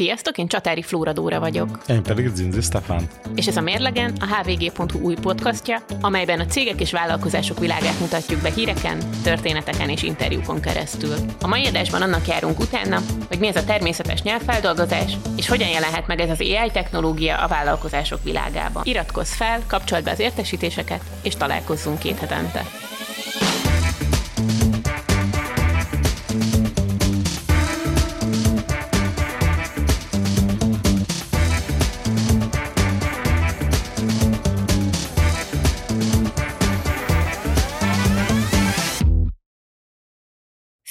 Sziasztok, én Csatári Flóra Dóra vagyok. Én pedig Zinzi Stefán. És ez a Mérlegen, a hvg.hu új podcastja, amelyben a cégek és vállalkozások világát mutatjuk be híreken, történeteken és interjúkon keresztül. A mai adásban annak járunk utána, hogy mi ez a természetes nyelvfeldolgozás, és hogyan jelenhet meg ez az AI technológia a vállalkozások világában. Iratkozz fel, kapcsold be az értesítéseket, és találkozzunk két hetente.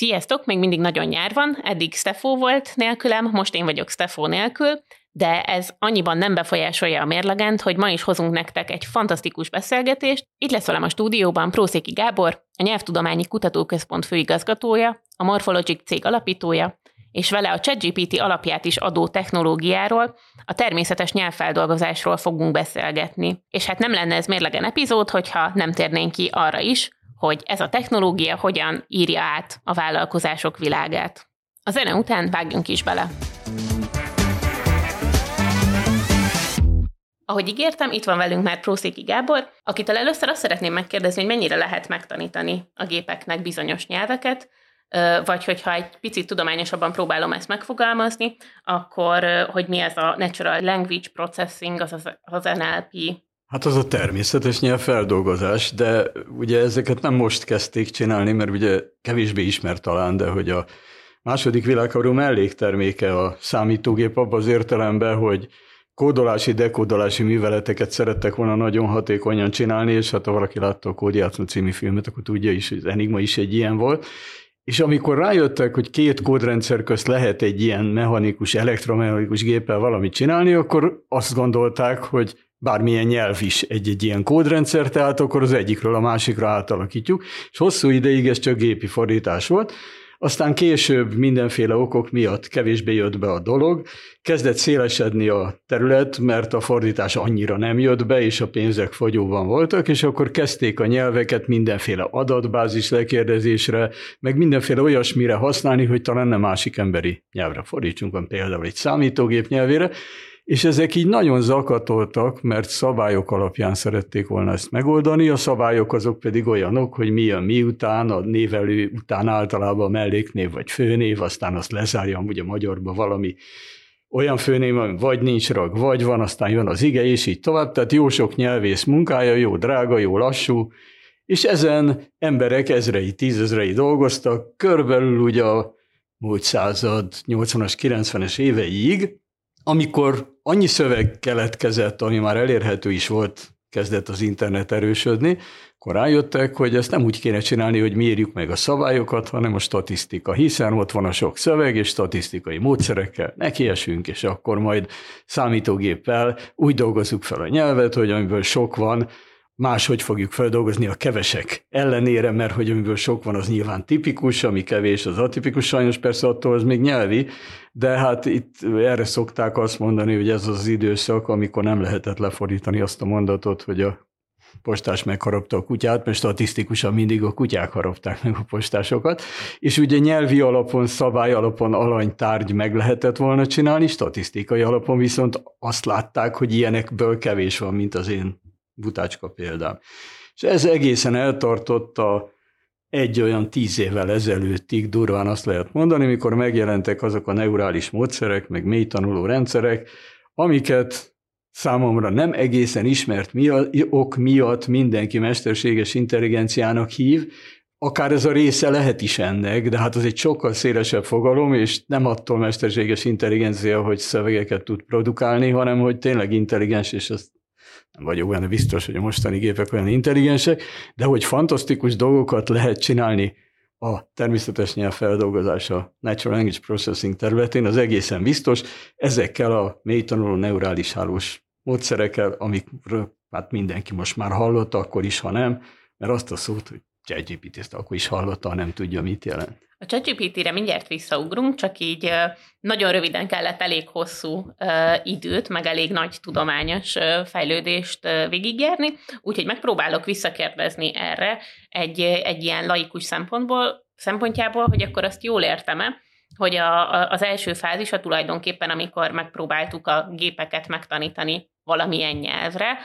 Sziasztok, még mindig nagyon nyár van, eddig Stefó volt nélkülem, most én vagyok Stefó nélkül, de ez annyiban nem befolyásolja a mérlegent, hogy ma is hozunk nektek egy fantasztikus beszélgetést. Itt lesz velem a stúdióban Prószéki Gábor, a Nyelvtudományi Kutatóközpont főigazgatója, a Morphologic cég alapítója, és vele a ChatGPT alapját is adó technológiáról, a természetes nyelvfeldolgozásról fogunk beszélgetni. És hát nem lenne ez mérlegen epizód, hogyha nem térnénk ki arra is, hogy ez a technológia hogyan írja át a vállalkozások világát. A zene után vágjunk is bele. Ahogy ígértem, itt van velünk már Prószéki Gábor, akitől először azt szeretném megkérdezni, hogy mennyire lehet megtanítani a gépeknek bizonyos nyelveket, vagy hogyha egy picit tudományosabban próbálom ezt megfogalmazni, akkor hogy mi ez a Natural Language Processing, az az NLP Hát az a természetes nyelvfeldolgozás, de ugye ezeket nem most kezdték csinálni, mert ugye kevésbé ismert talán, de hogy a második világháború mellékterméke a számítógép abban az értelemben, hogy kódolási, dekódolási műveleteket szerettek volna nagyon hatékonyan csinálni, és hát ha valaki látta a Kódjátszó című filmet, akkor tudja is, hogy Enigma is egy ilyen volt. És amikor rájöttek, hogy két kódrendszer közt lehet egy ilyen mechanikus, elektromechanikus géppel valamit csinálni, akkor azt gondolták, hogy bármilyen nyelv is egy-egy ilyen kódrendszer, tehát akkor az egyikről a másikra átalakítjuk, és hosszú ideig ez csak gépi fordítás volt, aztán később mindenféle okok miatt kevésbé jött be a dolog, kezdett szélesedni a terület, mert a fordítás annyira nem jött be, és a pénzek fogyóban voltak, és akkor kezdték a nyelveket mindenféle adatbázis lekérdezésre, meg mindenféle olyasmire használni, hogy talán nem másik emberi nyelvre fordítsunk, például egy számítógép nyelvére, és ezek így nagyon zakatoltak, mert szabályok alapján szerették volna ezt megoldani, a szabályok azok pedig olyanok, hogy mi a miután, a névelő után általában melléknév vagy főnév, aztán azt lezárjam ugye magyarba valami olyan főnév, ami vagy nincs rag, vagy van, aztán jön az ige, és így tovább. Tehát jó sok nyelvész munkája, jó drága, jó lassú, és ezen emberek ezrei, tízezrei dolgoztak, körbelül ugye a múlt század 80-as, 90-es éveig, amikor annyi szöveg keletkezett, ami már elérhető is volt, kezdett az internet erősödni, akkor rájöttek, hogy ezt nem úgy kéne csinálni, hogy mérjük meg a szabályokat, hanem a statisztika, hiszen ott van a sok szöveg, és statisztikai módszerekkel nekiesünk, és akkor majd számítógéppel úgy dolgozzuk fel a nyelvet, hogy amiből sok van, máshogy fogjuk feldolgozni a kevesek ellenére, mert hogy amiből sok van, az nyilván tipikus, ami kevés, az atipikus, sajnos persze attól az még nyelvi, de hát itt erre szokták azt mondani, hogy ez az időszak, amikor nem lehetett lefordítani azt a mondatot, hogy a postás megharapta a kutyát, mert statisztikusan mindig a kutyák harapták meg a postásokat, és ugye nyelvi alapon, szabály alapon alanytárgy meg lehetett volna csinálni, statisztikai alapon viszont azt látták, hogy ilyenekből kevés van, mint az én butácska példám. És ez egészen eltartott a egy olyan tíz évvel ezelőttig durván azt lehet mondani, mikor megjelentek azok a neurális módszerek, meg mély tanuló rendszerek, amiket számomra nem egészen ismert miatt, ok miatt mindenki mesterséges intelligenciának hív, akár ez a része lehet is ennek, de hát az egy sokkal szélesebb fogalom, és nem attól mesterséges intelligencia, hogy szövegeket tud produkálni, hanem hogy tényleg intelligens, és azt nem vagyok benne biztos, hogy a mostani gépek olyan intelligensek, de hogy fantasztikus dolgokat lehet csinálni a természetes nyelvfeldolgozása, Natural Language Processing területén, az egészen biztos, ezekkel a mélytanuló neurális hálós módszerekkel, amikről hát mindenki most már hallotta, akkor is, ha nem, mert azt a szót, hogy ChatGPT ezt akkor is hallotta, nem tudja, mit jelent. A ChatGPT-re mindjárt visszaugrunk, csak így nagyon röviden kellett elég hosszú időt, meg elég nagy tudományos fejlődést végigjárni, úgyhogy megpróbálok visszakérdezni erre egy, egy ilyen laikus szempontból, szempontjából, hogy akkor azt jól értem-e, hogy a, a, az első fázis a tulajdonképpen, amikor megpróbáltuk a gépeket megtanítani valamilyen nyelvre,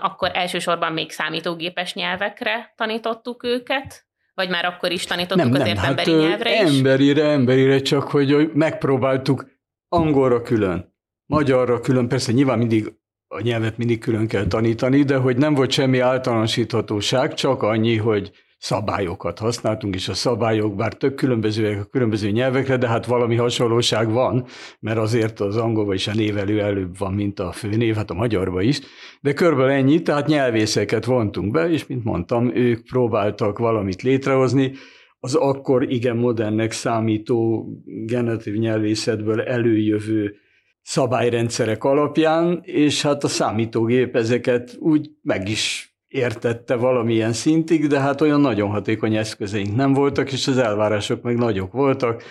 akkor elsősorban még számítógépes nyelvekre tanítottuk őket, vagy már akkor is tanítottuk nem, azért nem, emberi hát, nyelvre is? Emberire, emberire, csak hogy megpróbáltuk angolra külön, magyarra külön, persze nyilván mindig a nyelvet mindig külön kell tanítani, de hogy nem volt semmi általánosíthatóság, csak annyi, hogy szabályokat használtunk, és a szabályok bár tök különbözőek a különböző nyelvekre, de hát valami hasonlóság van, mert azért az angolban is a névelő előbb van, mint a főnév, hát a magyarban is, de körülbelül ennyi, tehát nyelvészeket vontunk be, és mint mondtam, ők próbáltak valamit létrehozni, az akkor igen modernnek számító generatív nyelvészetből előjövő szabályrendszerek alapján, és hát a számítógép ezeket úgy meg is értette valamilyen szintig, de hát olyan nagyon hatékony eszközeink nem voltak, és az elvárások meg nagyok voltak,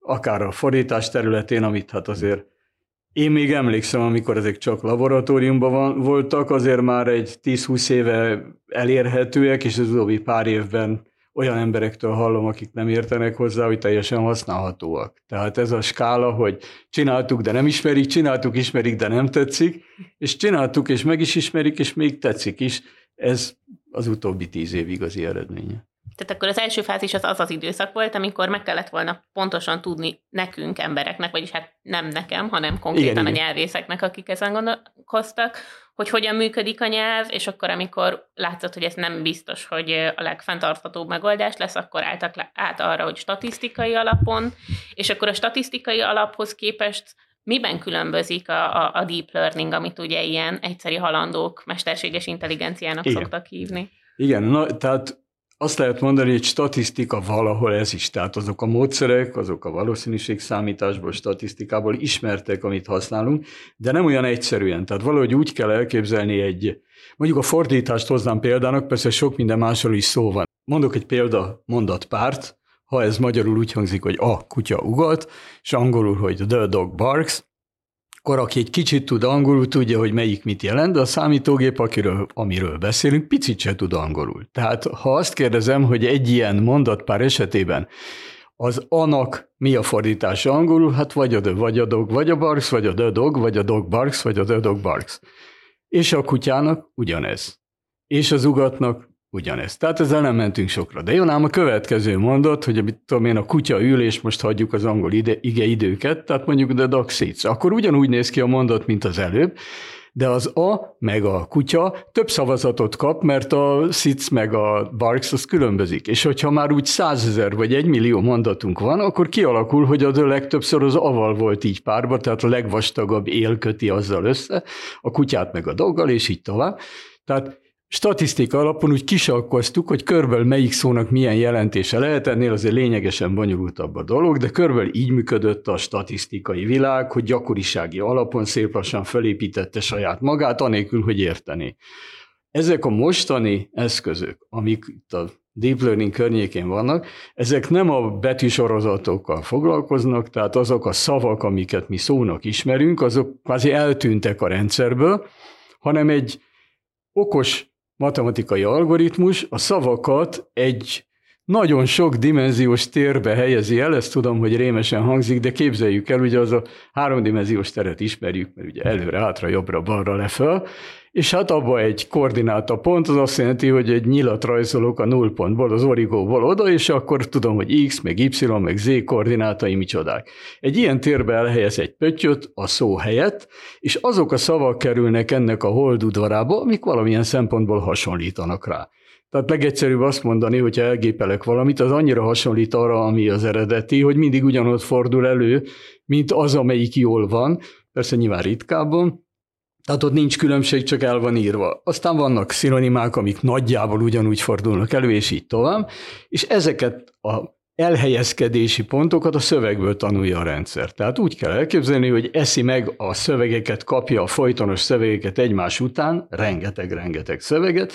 akár a fordítás területén, amit hát azért én még emlékszem, amikor ezek csak laboratóriumban van, voltak, azért már egy 10-20 éve elérhetőek, és az utóbbi pár évben olyan emberektől hallom, akik nem értenek hozzá, hogy teljesen használhatóak. Tehát ez a skála, hogy csináltuk, de nem ismerik, csináltuk, ismerik, de nem tetszik, és csináltuk, és meg is ismerik, és még tetszik is. Ez az utóbbi tíz év igazi eredménye. Tehát akkor az első fázis az az az időszak volt, amikor meg kellett volna pontosan tudni nekünk, embereknek, vagyis hát nem nekem, hanem konkrétan igen, a nyelvészeknek, akik ezen gondolkoztak, hogy hogyan működik a nyelv, és akkor, amikor látszott, hogy ez nem biztos, hogy a legfenntarthatóbb megoldás lesz, akkor álltak át arra, hogy statisztikai alapon, és akkor a statisztikai alaphoz képest miben különbözik a, a, a deep learning, amit ugye ilyen egyszeri halandók mesterséges intelligenciának Igen. szoktak hívni? Igen, na, tehát azt lehet mondani, hogy statisztika valahol ez is, tehát azok a módszerek, azok a valószínűség számításból, statisztikából ismertek, amit használunk, de nem olyan egyszerűen. Tehát valahogy úgy kell elképzelni egy, mondjuk a fordítást hoznám példának, persze sok minden másról is szó van. Mondok egy példa mondatpárt, ha ez magyarul úgy hangzik, hogy a kutya ugat, és angolul, hogy the dog barks, akkor aki egy kicsit tud angolul, tudja, hogy melyik mit jelent, de a számítógép, akiről, amiről beszélünk, picit se tud angolul. Tehát ha azt kérdezem, hogy egy ilyen mondatpár esetében az anak mi a fordítása angolul, hát vagy a vagy a dog, vagy a barks, vagy a the dog, vagy a dog barks, vagy a the dog barks. És a kutyának ugyanez. És az ugatnak ugyanez. Tehát ezzel nem mentünk sokra. De jön ám a következő mondat, hogy mit tudom én, a kutya ül, és most hagyjuk az angol ide, ige időket, tehát mondjuk the dog sits. Akkor ugyanúgy néz ki a mondat, mint az előbb, de az a meg a kutya több szavazatot kap, mert a sits meg a barks az különbözik. És hogyha már úgy százezer vagy egy millió mondatunk van, akkor kialakul, hogy a legtöbbször az aval volt így párba, tehát a legvastagabb él köti azzal össze, a kutyát meg a doggal, és így tovább. Tehát statisztika alapon úgy kisakkoztuk, hogy körből melyik szónak milyen jelentése lehet, ennél azért lényegesen bonyolultabb a dolog, de körből így működött a statisztikai világ, hogy gyakorisági alapon szép lassan felépítette saját magát, anélkül, hogy értené. Ezek a mostani eszközök, amik itt a deep learning környékén vannak, ezek nem a betűsorozatokkal foglalkoznak, tehát azok a szavak, amiket mi szónak ismerünk, azok kvázi eltűntek a rendszerből, hanem egy okos matematikai algoritmus a szavakat egy nagyon sok dimenziós térbe helyezi el, ezt tudom, hogy rémesen hangzik, de képzeljük el, ugye az a háromdimenziós teret ismerjük, mert ugye előre, hátra, jobbra, balra, lefel, és hát abba egy koordináta pont, az azt jelenti, hogy egy nyilat rajzolok a nullpontból, az origóból oda, és akkor tudom, hogy x, meg y, meg z koordinátai micsodák. Egy ilyen térbe elhelyez egy pöttyöt a szó helyett, és azok a szavak kerülnek ennek a holdudvarába, amik valamilyen szempontból hasonlítanak rá. Tehát legegyszerűbb azt mondani, hogyha elgépelek valamit, az annyira hasonlít arra, ami az eredeti, hogy mindig ugyanott fordul elő, mint az, amelyik jól van, persze nyilván ritkábban, tehát ott nincs különbség, csak el van írva. Aztán vannak szinonimák, amik nagyjából ugyanúgy fordulnak elő, és így tovább, és ezeket a elhelyezkedési pontokat a szövegből tanulja a rendszer. Tehát úgy kell elképzelni, hogy eszi meg a szövegeket, kapja a folytonos szövegeket egymás után, rengeteg-rengeteg szöveget,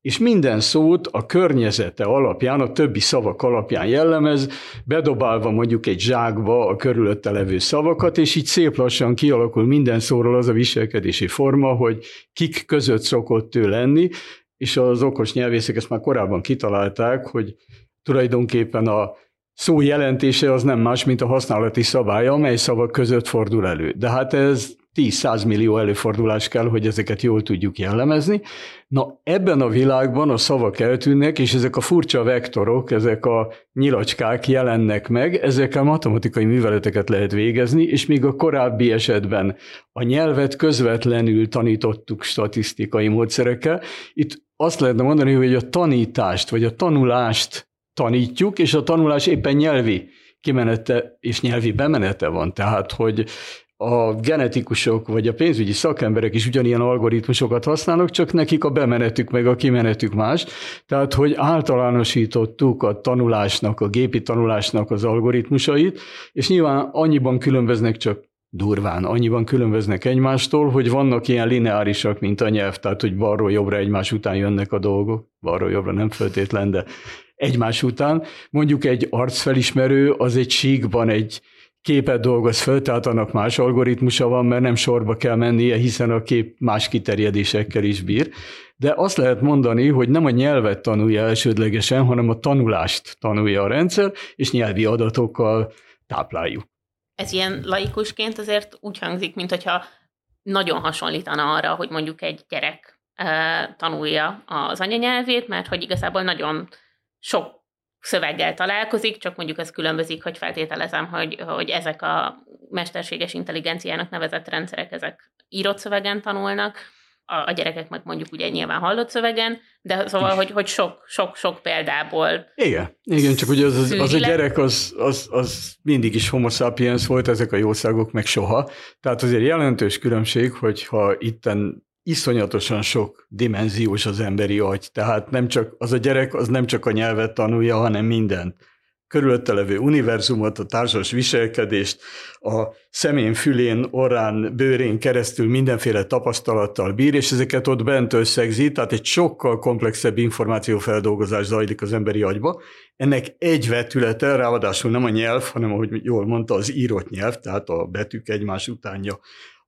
és minden szót a környezete alapján, a többi szavak alapján jellemez, bedobálva mondjuk egy zsákba a körülötte levő szavakat, és így szép lassan kialakul minden szóról az a viselkedési forma, hogy kik között szokott ő lenni, és az okos nyelvészek ezt már korábban kitalálták, hogy tulajdonképpen a szó jelentése az nem más, mint a használati szabály, amely szavak között fordul elő. De hát ez 10-100 millió előfordulás kell, hogy ezeket jól tudjuk jellemezni. Na ebben a világban a szavak eltűnnek, és ezek a furcsa vektorok, ezek a nyilacskák jelennek meg, ezekkel matematikai műveleteket lehet végezni, és még a korábbi esetben a nyelvet közvetlenül tanítottuk statisztikai módszerekkel. Itt azt lehetne mondani, hogy a tanítást, vagy a tanulást tanítjuk, és a tanulás éppen nyelvi kimenete és nyelvi bemenete van. Tehát, hogy a genetikusok vagy a pénzügyi szakemberek is ugyanilyen algoritmusokat használnak, csak nekik a bemenetük meg a kimenetük más. Tehát, hogy általánosítottuk a tanulásnak, a gépi tanulásnak az algoritmusait, és nyilván annyiban különböznek csak durván, annyiban különböznek egymástól, hogy vannak ilyen lineárisak, mint a nyelv, tehát hogy balról jobbra egymás után jönnek a dolgok, balról jobbra nem feltétlen, de egymás után. Mondjuk egy arcfelismerő az egy síkban egy képet dolgoz föl, tehát annak más algoritmusa van, mert nem sorba kell mennie, hiszen a kép más kiterjedésekkel is bír. De azt lehet mondani, hogy nem a nyelvet tanulja elsődlegesen, hanem a tanulást tanulja a rendszer, és nyelvi adatokkal tápláljuk. Ez ilyen laikusként azért úgy hangzik, mintha nagyon hasonlítana arra, hogy mondjuk egy gyerek tanulja az anyanyelvét, mert hogy igazából nagyon sok szöveggel találkozik, csak mondjuk ez különbözik, hogy feltételezem, hogy, hogy ezek a mesterséges intelligenciának nevezett rendszerek, ezek írott szövegen tanulnak, a, a gyerekek meg mondjuk ugye nyilván hallott szövegen, de szóval, hogy, hogy sok, sok, sok példából. Igen, igen, csak ugye az, az, az a gyerek az, az, az mindig is homo sapiens volt, ezek a jószágok meg soha. Tehát azért jelentős különbség, hogyha itten iszonyatosan sok dimenziós az emberi agy, tehát nem csak az a gyerek, az nem csak a nyelvet tanulja, hanem mindent. Körülötte levő univerzumot, a társas viselkedést, a szemén, fülén, orrán, bőrén keresztül mindenféle tapasztalattal bír, és ezeket ott bent összegzi, tehát egy sokkal komplexebb információfeldolgozás zajlik az emberi agyba. Ennek egy vetülete, ráadásul nem a nyelv, hanem ahogy jól mondta, az írott nyelv, tehát a betűk egymás utánja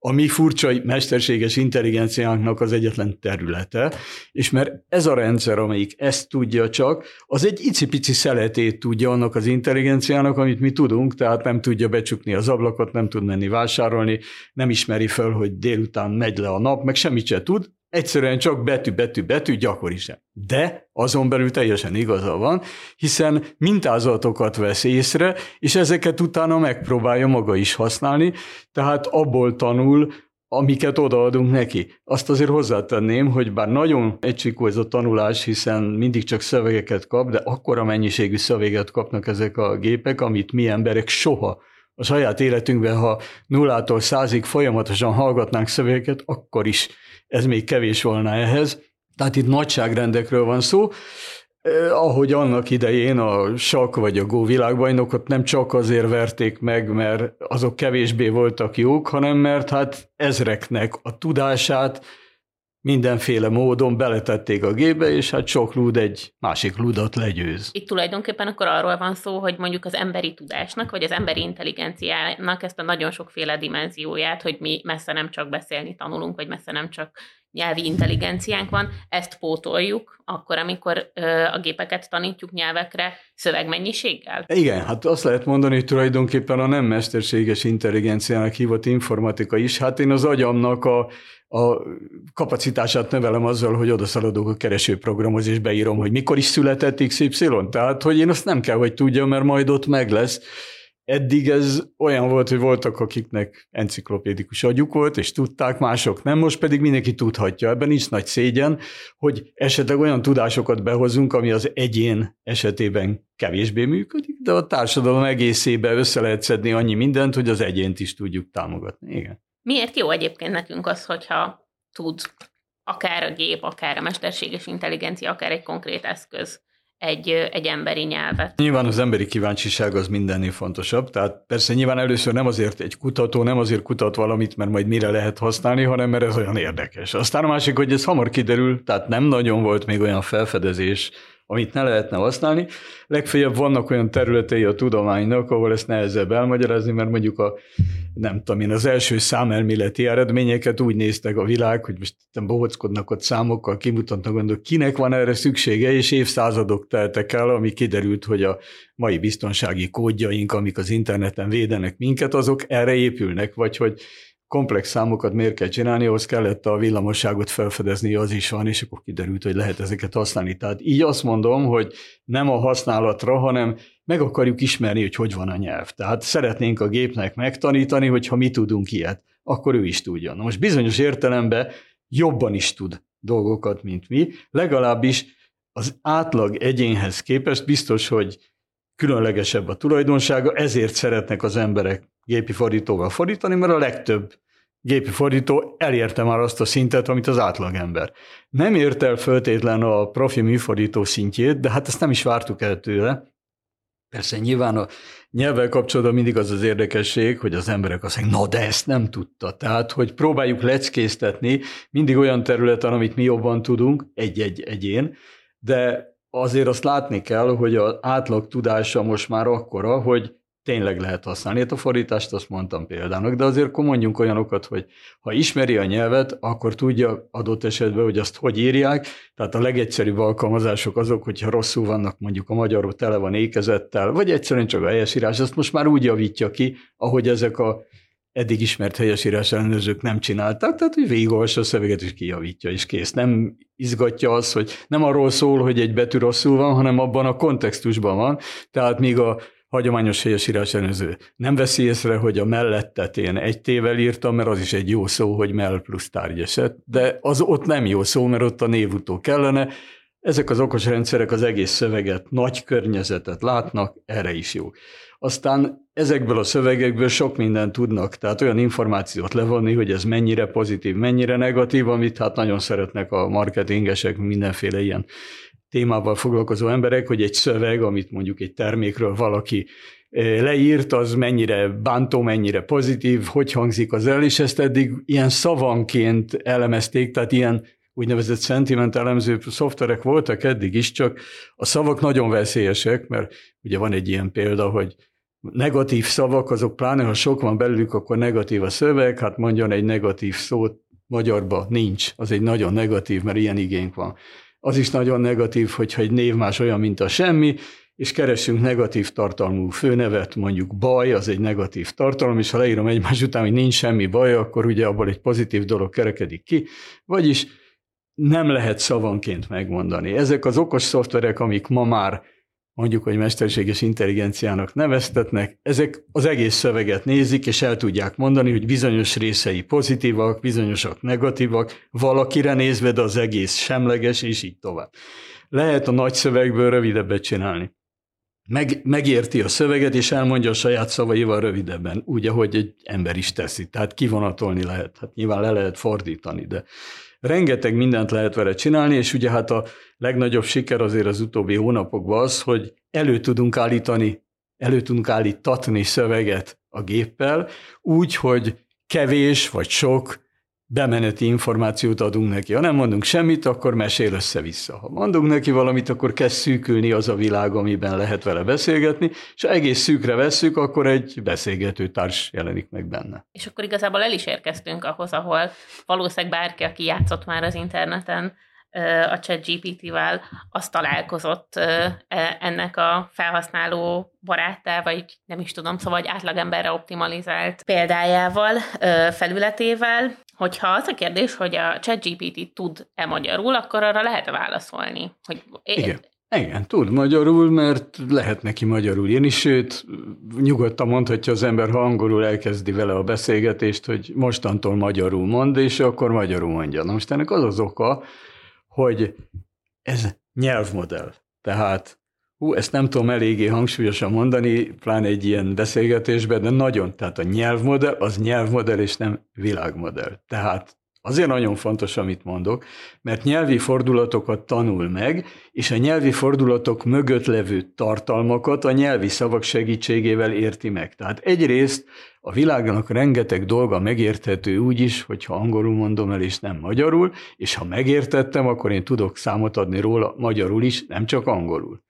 a mi furcsa mesterséges intelligenciánknak az egyetlen területe, és mert ez a rendszer, amelyik ezt tudja csak, az egy icipici szeletét tudja annak az intelligenciának, amit mi tudunk, tehát nem tudja becsukni az ablakot, nem tud menni vásárolni, nem ismeri föl, hogy délután megy le a nap, meg semmit se tud, Egyszerűen csak betű, betű, betű, gyakori sem. De azon belül teljesen igaza van, hiszen mintázatokat vesz észre, és ezeket utána megpróbálja maga is használni, tehát abból tanul, amiket odaadunk neki. Azt azért hozzátenném, hogy bár nagyon egysikú ez a tanulás, hiszen mindig csak szövegeket kap, de akkora mennyiségű szöveget kapnak ezek a gépek, amit mi emberek soha a saját életünkben, ha nullától százig folyamatosan hallgatnánk szövegeket, akkor is ez még kevés volna ehhez. Tehát itt nagyságrendekről van szó. Ahogy annak idején a sak vagy a gó világbajnokot nem csak azért verték meg, mert azok kevésbé voltak jók, hanem mert hát ezreknek a tudását mindenféle módon beletették a gépbe, és hát sok lúd egy másik ludat legyőz. Itt tulajdonképpen akkor arról van szó, hogy mondjuk az emberi tudásnak, vagy az emberi intelligenciának ezt a nagyon sokféle dimenzióját, hogy mi messze nem csak beszélni tanulunk, vagy messze nem csak nyelvi intelligenciánk van, ezt pótoljuk akkor, amikor ö, a gépeket tanítjuk nyelvekre szövegmennyiséggel? Igen, hát azt lehet mondani, hogy tulajdonképpen a nem mesterséges intelligenciának hívott informatika is, hát én az agyamnak a a kapacitását növelem azzal, hogy odaszaladok a keresőprogramhoz, és beírom, hogy mikor is született XY. Tehát, hogy én azt nem kell, hogy tudjam, mert majd ott meg lesz. Eddig ez olyan volt, hogy voltak, akiknek enciklopédikus agyuk volt, és tudták, mások nem, most pedig mindenki tudhatja. Ebben nincs nagy szégyen, hogy esetleg olyan tudásokat behozunk, ami az egyén esetében kevésbé működik, de a társadalom egészébe össze lehet szedni annyi mindent, hogy az egyént is tudjuk támogatni. Igen. Miért jó egyébként nekünk az, hogyha tud akár a gép, akár a mesterséges intelligencia, akár egy konkrét eszköz egy, egy emberi nyelvet. Nyilván az emberi kíváncsiság az mindennél fontosabb, tehát persze nyilván először nem azért egy kutató, nem azért kutat valamit, mert majd mire lehet használni, hanem mert ez olyan érdekes. Aztán a másik, hogy ez hamar kiderül, tehát nem nagyon volt még olyan felfedezés, amit ne lehetne használni. Legfeljebb vannak olyan területei a tudománynak, ahol ezt nehezebb elmagyarázni, mert mondjuk a, nem tudom én, az első számelméleti eredményeket úgy néztek a világ, hogy most nem bohockodnak ott számokkal, kimutatnak, hogy kinek van erre szüksége, és évszázadok teltek el, ami kiderült, hogy a mai biztonsági kódjaink, amik az interneten védenek minket, azok erre épülnek, vagy hogy komplex számokat miért kell csinálni, ahhoz kellett a villamosságot felfedezni, az is van, és akkor kiderült, hogy lehet ezeket használni. Tehát így azt mondom, hogy nem a használatra, hanem meg akarjuk ismerni, hogy hogy van a nyelv. Tehát szeretnénk a gépnek megtanítani, hogy ha mi tudunk ilyet, akkor ő is tudja. Na most bizonyos értelemben jobban is tud dolgokat, mint mi, legalábbis az átlag egyénhez képest biztos, hogy különlegesebb a tulajdonsága, ezért szeretnek az emberek gépi fordítóval fordítani, mert a legtöbb gépi fordító elérte már azt a szintet, amit az átlagember. Nem ért el föltétlen a profi műfordító szintjét, de hát ezt nem is vártuk el tőle. Persze nyilván a nyelvvel kapcsolatban mindig az az érdekesség, hogy az emberek azt mondják, na de ezt nem tudta. Tehát, hogy próbáljuk leckésztetni mindig olyan területen, amit mi jobban tudunk, egy-egy egyén, de azért azt látni kell, hogy az átlag tudása most már akkora, hogy tényleg lehet használni. Hát a fordítást azt mondtam példának, de azért akkor mondjunk olyanokat, hogy ha ismeri a nyelvet, akkor tudja adott esetben, hogy azt hogy írják. Tehát a legegyszerűbb alkalmazások azok, hogyha rosszul vannak, mondjuk a magyarul tele van ékezettel, vagy egyszerűen csak a helyesírás, azt most már úgy javítja ki, ahogy ezek a eddig ismert helyesírás ellenőrzők nem csinálták, tehát hogy végigolvassa a szöveget és kijavítja, és kész. Nem izgatja az, hogy nem arról szól, hogy egy betű rosszul van, hanem abban a kontextusban van. Tehát míg a hagyományos helyesírás ellenőrző nem veszi észre, hogy a mellettet én egy tével írtam, mert az is egy jó szó, hogy mell plusz tárgyeset, de az ott nem jó szó, mert ott a névutó kellene. Ezek az okos rendszerek az egész szöveget, nagy környezetet látnak, erre is jó. Aztán ezekből a szövegekből sok mindent tudnak, tehát olyan információt levonni, hogy ez mennyire pozitív, mennyire negatív, amit hát nagyon szeretnek a marketingesek, mindenféle ilyen témával foglalkozó emberek, hogy egy szöveg, amit mondjuk egy termékről valaki eh, leírt, az mennyire bántó, mennyire pozitív, hogy hangzik az el, és ezt eddig ilyen szavanként elemezték, tehát ilyen úgynevezett sentiment elemző szoftverek voltak eddig is, csak a szavak nagyon veszélyesek, mert ugye van egy ilyen példa, hogy negatív szavak, azok pláne, ha sok van belőlük, akkor negatív a szöveg, hát mondjon egy negatív szót, magyarba nincs, az egy nagyon negatív, mert ilyen igénk van. Az is nagyon negatív, hogyha egy név más olyan, mint a semmi, és keresünk negatív tartalmú főnevet, mondjuk baj, az egy negatív tartalom, és ha leírom egymás után, hogy nincs semmi baj, akkor ugye abból egy pozitív dolog kerekedik ki, vagyis nem lehet szavanként megmondani. Ezek az okos szoftverek, amik ma már mondjuk, hogy mesterséges intelligenciának neveztetnek, ezek az egész szöveget nézik, és el tudják mondani, hogy bizonyos részei pozitívak, bizonyosak negatívak, valakire nézve, de az egész semleges, és így tovább. Lehet a nagy szövegből rövidebbet csinálni. Meg, megérti a szöveget, és elmondja a saját szavaival rövidebben, úgy, ahogy egy ember is teszi. Tehát kivonatolni lehet. Hát nyilván le lehet fordítani, de rengeteg mindent lehet vele csinálni, és ugye hát a legnagyobb siker azért az utóbbi hónapokban az, hogy elő tudunk állítani, elő tudunk állítatni szöveget a géppel, úgy, hogy kevés vagy sok bemeneti információt adunk neki. Ha nem mondunk semmit, akkor mesél össze-vissza. Ha mondunk neki valamit, akkor kezd szűkülni az a világ, amiben lehet vele beszélgetni, és ha egész szűkre vesszük, akkor egy beszélgető társ jelenik meg benne. És akkor igazából el is érkeztünk ahhoz, ahol valószínűleg bárki, aki játszott már az interneten, a ChatGPT-vel, az találkozott e, ennek a felhasználó baráttá, vagy nem is tudom, szóval egy átlagemberre optimalizált példájával, felületével, hogyha az a kérdés, hogy a ChatGPT tud-e magyarul, akkor arra lehet válaszolni. Hogy Igen. Igen, tud magyarul, mert lehet neki magyarul írni, sőt, nyugodtan mondhatja az ember, ha angolul elkezdi vele a beszélgetést, hogy mostantól magyarul mond, és akkor magyarul mondja. Na most ennek az az oka, hogy ez nyelvmodell. Tehát, hú, ezt nem tudom eléggé hangsúlyosan mondani, pláne egy ilyen beszélgetésben, de nagyon, tehát a nyelvmodell az nyelvmodell, és nem világmodell. Tehát Azért nagyon fontos, amit mondok, mert nyelvi fordulatokat tanul meg, és a nyelvi fordulatok mögött levő tartalmakat a nyelvi szavak segítségével érti meg. Tehát egyrészt a világnak rengeteg dolga megérthető úgy is, hogyha angolul mondom el, és nem magyarul, és ha megértettem, akkor én tudok számot adni róla magyarul is, nem csak angolul.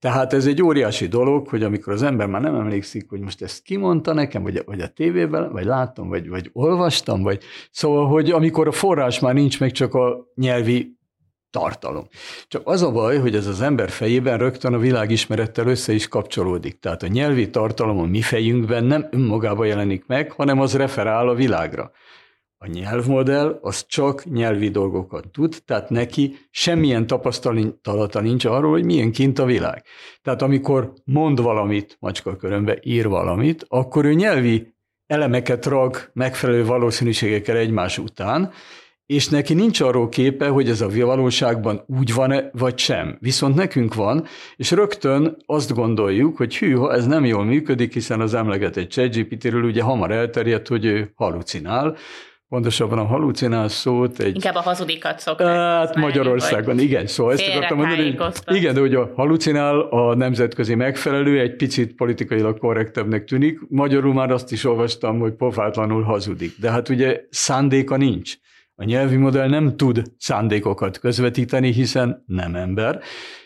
Tehát ez egy óriási dolog, hogy amikor az ember már nem emlékszik, hogy most ezt kimondta nekem, vagy, vagy a tévében, vagy láttam, vagy, vagy olvastam, vagy szóval, hogy amikor a forrás már nincs meg, csak a nyelvi tartalom. Csak az a baj, hogy ez az ember fejében rögtön a világismerettel össze is kapcsolódik. Tehát a nyelvi tartalom a mi fejünkben nem önmagában jelenik meg, hanem az referál a világra. A nyelvmodell az csak nyelvi dolgokat tud, tehát neki semmilyen tapasztalata nincs arról, hogy milyen kint a világ. Tehát amikor mond valamit, macska körömbe ír valamit, akkor ő nyelvi elemeket rag megfelelő valószínűségekkel egymás után, és neki nincs arról képe, hogy ez a valóságban úgy van-e, vagy sem. Viszont nekünk van, és rögtön azt gondoljuk, hogy hű, ha ez nem jól működik, hiszen az emlegetett ChatGPT-ről ugye hamar elterjedt, hogy ő halucinál, Pontosabban a halucinál szót egy... Inkább a hazudikat szokták. Hát Magyarországon, igen, szóval ezt akartam mondani, hogy igen, de hogy a halucinál a nemzetközi megfelelő egy picit politikailag korrektebbnek tűnik. Magyarul már azt is olvastam, hogy pofátlanul hazudik. De hát ugye szándéka nincs. A nyelvi modell nem tud szándékokat közvetíteni, hiszen nem ember,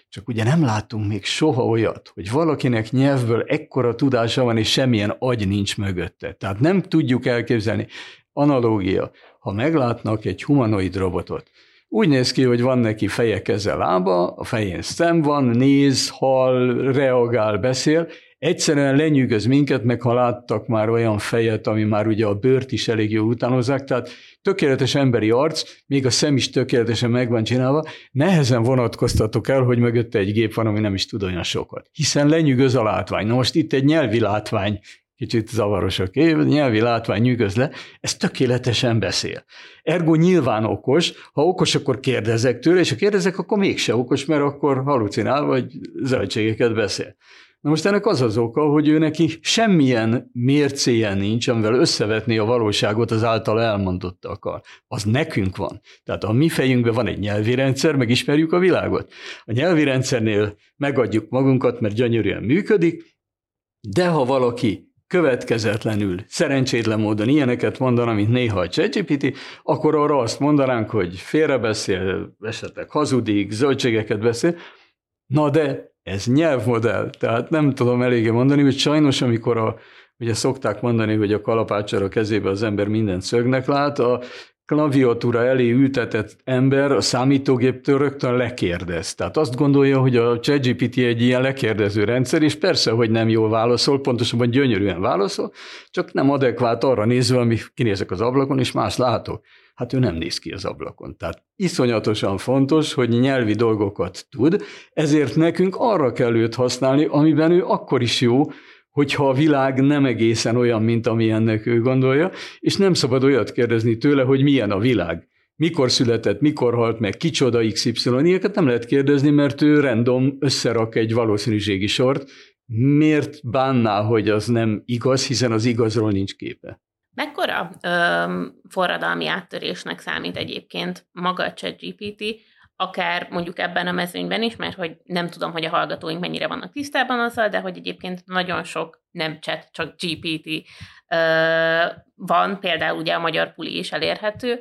csak ugye nem látunk még soha olyat, hogy valakinek nyelvből ekkora tudása van, és semmilyen agy nincs mögötte. Tehát nem tudjuk elképzelni. Analógia. Ha meglátnak egy humanoid robotot, úgy néz ki, hogy van neki feje, keze, lába, a fején szem van, néz, hall, reagál, beszél, egyszerűen lenyűgöz minket, meg ha láttak már olyan fejet, ami már ugye a bőrt is elég jól utánozzák, tehát tökéletes emberi arc, még a szem is tökéletesen meg van csinálva, nehezen vonatkoztatok el, hogy mögötte egy gép van, ami nem is tud olyan sokat. Hiszen lenyűgöz a látvány. Na most itt egy nyelvi látvány kicsit zavaros a kép, nyelvi látvány nyűgöz le, ez tökéletesen beszél. Ergo nyilván okos, ha okos, akkor kérdezek tőle, és ha kérdezek, akkor mégse okos, mert akkor halucinál, vagy zöldségeket beszél. Na most ennek az az oka, hogy ő neki semmilyen mércéje nincs, amivel összevetni a valóságot az által elmondottakkal. Az nekünk van. Tehát a mi fejünkben van egy nyelvi rendszer, megismerjük a világot. A nyelvi rendszernél megadjuk magunkat, mert gyönyörűen működik, de ha valaki következetlenül, szerencsétlen módon ilyeneket mondaná, mint néha a ChatGPT, akkor arra azt mondanánk, hogy félrebeszél, esetleg hazudik, zöldségeket beszél, na de ez nyelvmodell, tehát nem tudom eléggé mondani, hogy sajnos, amikor a, ugye szokták mondani, hogy a kalapácsra kezébe az ember mindent szögnek lát, a klaviatúra elé ültetett ember a számítógéptől rögtön lekérdez. Tehát azt gondolja, hogy a ChatGPT egy ilyen lekérdező rendszer, és persze, hogy nem jól válaszol, pontosabban gyönyörűen válaszol, csak nem adekvát arra nézve, ami kinézek az ablakon, és más látok. Hát ő nem néz ki az ablakon. Tehát iszonyatosan fontos, hogy nyelvi dolgokat tud, ezért nekünk arra kell őt használni, amiben ő akkor is jó, hogyha a világ nem egészen olyan, mint amilyennek ő gondolja, és nem szabad olyat kérdezni tőle, hogy milyen a világ. Mikor született, mikor halt meg, kicsoda XY, ilyeneket nem lehet kérdezni, mert ő random összerak egy valószínűségi sort. Miért bánná, hogy az nem igaz, hiszen az igazról nincs képe? Mekkora ö, forradalmi áttörésnek számít egyébként maga a ChatGPT, akár mondjuk ebben a mezőnyben is, mert hogy nem tudom, hogy a hallgatóink mennyire vannak tisztában azzal, de hogy egyébként nagyon sok nem chat, csak GPT van, például ugye a magyar puli is elérhető,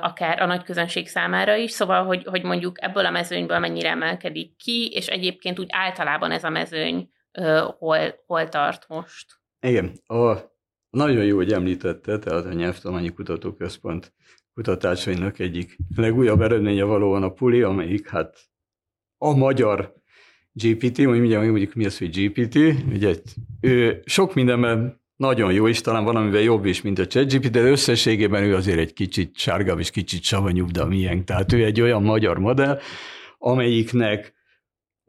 akár a nagy közönség számára is, szóval, hogy, hogy mondjuk ebből a mezőnyből mennyire emelkedik ki, és egyébként úgy általában ez a mezőny hol, hol tart most. Igen, a, nagyon jó, hogy említette, tehát a Nyelvtudományi Kutatóközpont kutatásainak egyik legújabb eredménye valóan a Puli, amelyik hát a magyar GPT, vagy mindjárt mondjuk mi az, hogy GPT, ugye ő sok mindenben nagyon jó is, talán van, amivel jobb is, mint a ChatGPT, de összességében ő azért egy kicsit sárgább és kicsit savanyúbb, de milyen. Tehát ő egy olyan magyar modell, amelyiknek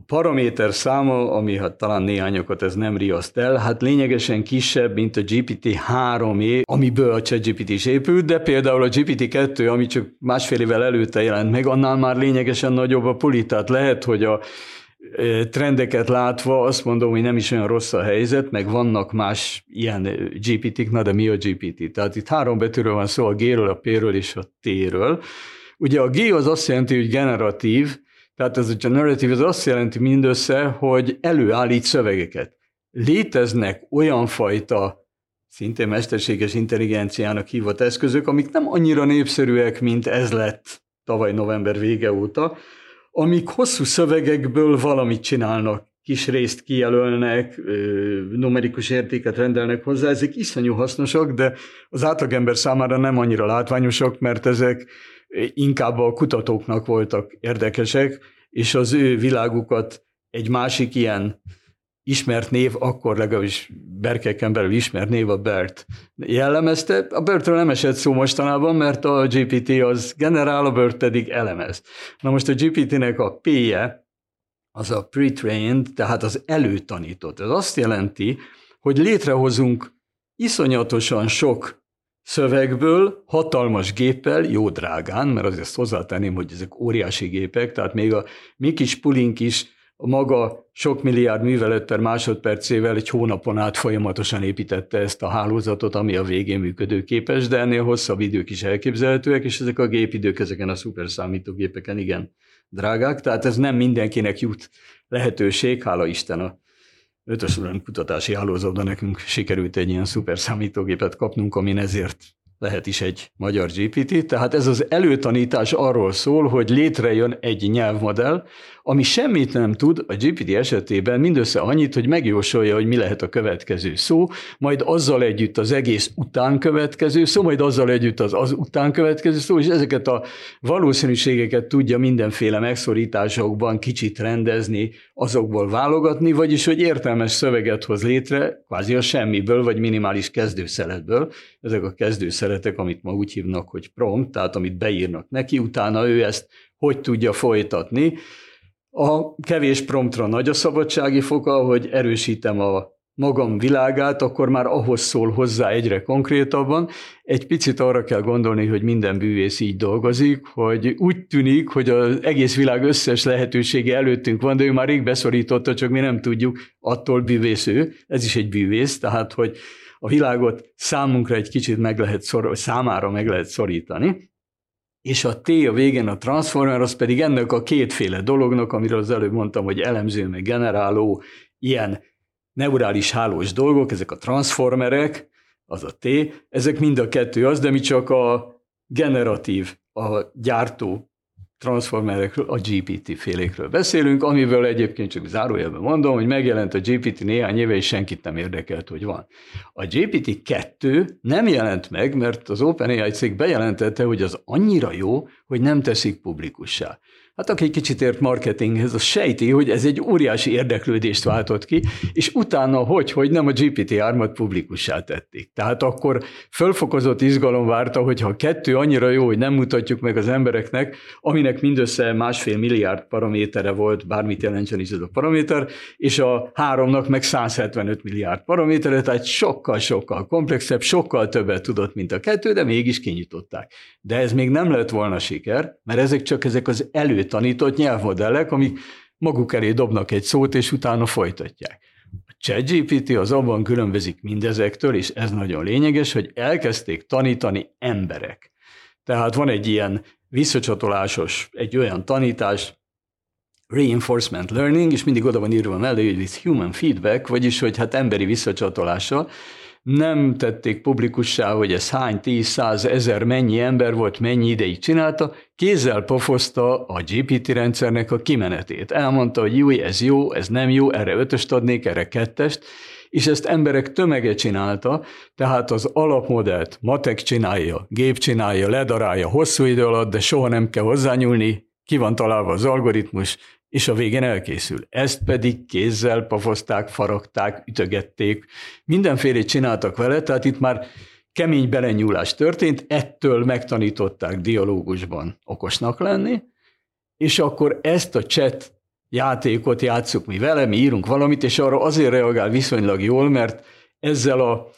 paraméter száma, ami hát talán néhányokat ez nem riaszt el, hát lényegesen kisebb, mint a GPT-3E, amiből a ChatGPT is épült, de például a GPT-2, ami csak másfél évvel előtte jelent meg, annál már lényegesen nagyobb a puli, lehet, hogy a trendeket látva azt mondom, hogy nem is olyan rossz a helyzet, meg vannak más ilyen GPT-k, na de mi a GPT? Tehát itt három betűről van szó, a G-ről, a P-ről és a T-ről. Ugye a G az azt jelenti, hogy generatív, tehát ez a generatív, az azt jelenti mindössze, hogy előállít szövegeket. Léteznek olyan fajta szintén mesterséges intelligenciának hívott eszközök, amik nem annyira népszerűek, mint ez lett tavaly november vége óta, amik hosszú szövegekből valamit csinálnak, kis részt kijelölnek, numerikus értéket rendelnek hozzá, ezek iszonyú hasznosak, de az átlagember számára nem annyira látványosak, mert ezek inkább a kutatóknak voltak érdekesek, és az ő világukat egy másik ilyen ismert név, akkor legalábbis berkeken belül ismert név a BERT jellemezte. A BERT-ről nem esett szó mostanában, mert a GPT az generál, a BERT pedig elemez. Na most a GPT-nek a P-je, az a pre-trained, tehát az előtanított. Ez azt jelenti, hogy létrehozunk iszonyatosan sok szövegből, hatalmas géppel, jó drágán, mert azért hozzátenném, hogy ezek óriási gépek, tehát még a mi kis pulink is a maga sok milliárd művelet per másodpercével egy hónapon át folyamatosan építette ezt a hálózatot, ami a végén működőképes, de ennél hosszabb idők is elképzelhetőek, és ezek a gépidők ezeken a szuperszámítógépeken igen drágák, tehát ez nem mindenkinek jut lehetőség, hála Isten a ötös kutatási hálózatban nekünk sikerült egy ilyen szuperszámítógépet kapnunk, amin ezért lehet is egy magyar GPT, tehát ez az előtanítás arról szól, hogy létrejön egy nyelvmodell, ami semmit nem tud a GPT esetében, mindössze annyit, hogy megjósolja, hogy mi lehet a következő szó, majd azzal együtt az egész után következő szó, majd azzal együtt az az után következő szó, és ezeket a valószínűségeket tudja mindenféle megszorításokban kicsit rendezni, azokból válogatni, vagyis hogy értelmes szöveget hoz létre, kvázi a semmiből, vagy minimális kezdőszeletből. Ezek a kezdőszeletek, amit ma úgy hívnak, hogy prompt, tehát amit beírnak neki, utána ő ezt hogy tudja folytatni. A kevés promptra nagy a szabadsági foka, hogy erősítem a magam világát, akkor már ahhoz szól hozzá egyre konkrétabban. Egy picit arra kell gondolni, hogy minden bűvész így dolgozik, hogy úgy tűnik, hogy az egész világ összes lehetősége előttünk van, de ő már rég beszorította, csak mi nem tudjuk, attól bűvész ő. Ez is egy bűvész, tehát hogy a világot számunkra egy kicsit meg lehet szor, számára meg lehet szorítani és a T a végén a transformer, az pedig ennek a kétféle dolognak, amiről az előbb mondtam, hogy elemző, meg generáló, ilyen neurális hálós dolgok, ezek a transformerek, az a T, ezek mind a kettő az, de mi csak a generatív, a gyártó transformerekről, a GPT félékről beszélünk, amiből egyébként csak zárójelben mondom, hogy megjelent a GPT néhány éve, és senkit nem érdekelt, hogy van. A GPT 2 nem jelent meg, mert az OpenAI cég bejelentette, hogy az annyira jó, hogy nem teszik publikussá. Hát aki kicsit ért marketinghez, az sejti, hogy ez egy óriási érdeklődést váltott ki, és utána hogy, hogy nem a GPT-3-at publikussá tették. Tehát akkor fölfokozott izgalom várta, hogy ha kettő annyira jó, hogy nem mutatjuk meg az embereknek, aminek mindössze másfél milliárd paramétere volt, bármit jelentsen is ez a paraméter, és a háromnak meg 175 milliárd paramétere, tehát sokkal-sokkal komplexebb, sokkal többet tudott, mint a kettő, de mégis kinyitották. De ez még nem lett volna siker, mert ezek csak ezek az elő tanított nyelvmodellek, amik maguk elé dobnak egy szót, és utána folytatják. A ChatGPT az abban különbözik mindezektől, és ez nagyon lényeges, hogy elkezdték tanítani emberek. Tehát van egy ilyen visszacsatolásos, egy olyan tanítás, reinforcement learning, és mindig oda van írva mellé, hogy this human feedback, vagyis hogy hát emberi visszacsatolással, nem tették publikussá, hogy ez hány, tíz, száz, ezer, mennyi ember volt, mennyi ideig csinálta, kézzel pofozta a GPT rendszernek a kimenetét. Elmondta, hogy jó, ez jó, ez nem jó, erre ötöst adnék, erre kettest, és ezt emberek tömege csinálta, tehát az alapmodellt matek csinálja, gép csinálja, ledarálja hosszú idő alatt, de soha nem kell hozzányúlni, ki van találva az algoritmus, és a végén elkészül. Ezt pedig kézzel pafozták, faragták, ütögették, mindenfélét csináltak vele, tehát itt már kemény belenyúlás történt, ettől megtanították dialógusban okosnak lenni, és akkor ezt a chat játékot játsszuk mi vele, mi írunk valamit, és arra azért reagál viszonylag jól, mert ezzel a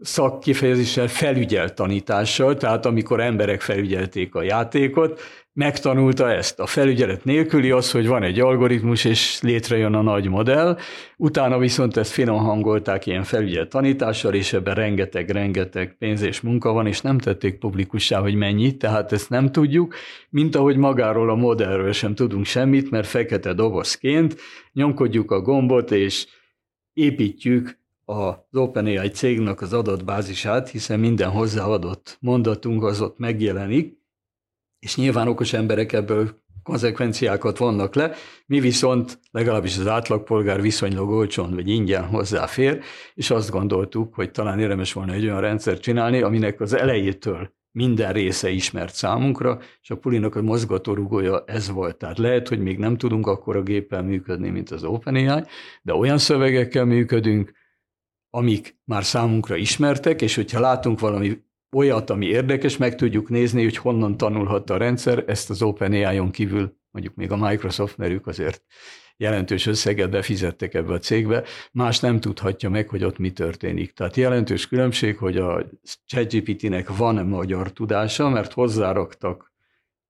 szakkifejezéssel felügyelt tanítással, tehát amikor emberek felügyelték a játékot, megtanulta ezt. A felügyelet nélküli az, hogy van egy algoritmus, és létrejön a nagy modell, utána viszont ezt finom hangolták ilyen felügyelt tanítással, és ebben rengeteg-rengeteg pénz és munka van, és nem tették publikussá, hogy mennyi, tehát ezt nem tudjuk, mint ahogy magáról a modellről sem tudunk semmit, mert fekete dobozként nyomkodjuk a gombot, és építjük az OpenAI cégnek az adatbázisát, hiszen minden hozzáadott mondatunk az ott megjelenik, és nyilván okos emberek ebből konzekvenciákat vannak le, mi viszont legalábbis az átlagpolgár viszonylag olcsón vagy ingyen hozzáfér, és azt gondoltuk, hogy talán érdemes volna egy olyan rendszert csinálni, aminek az elejétől minden része ismert számunkra, és a pulinak a mozgatórugója ez volt. Tehát lehet, hogy még nem tudunk akkor a géppel működni, mint az OpenAI, de olyan szövegekkel működünk, amik már számunkra ismertek, és hogyha látunk valami olyat, ami érdekes, meg tudjuk nézni, hogy honnan tanulhatta a rendszer, ezt az OpenAI-on kívül, mondjuk még a Microsoft, mert ők azért jelentős összeget befizettek ebbe a cégbe, más nem tudhatja meg, hogy ott mi történik. Tehát jelentős különbség, hogy a ChatGPT-nek van magyar tudása, mert hozzáraktak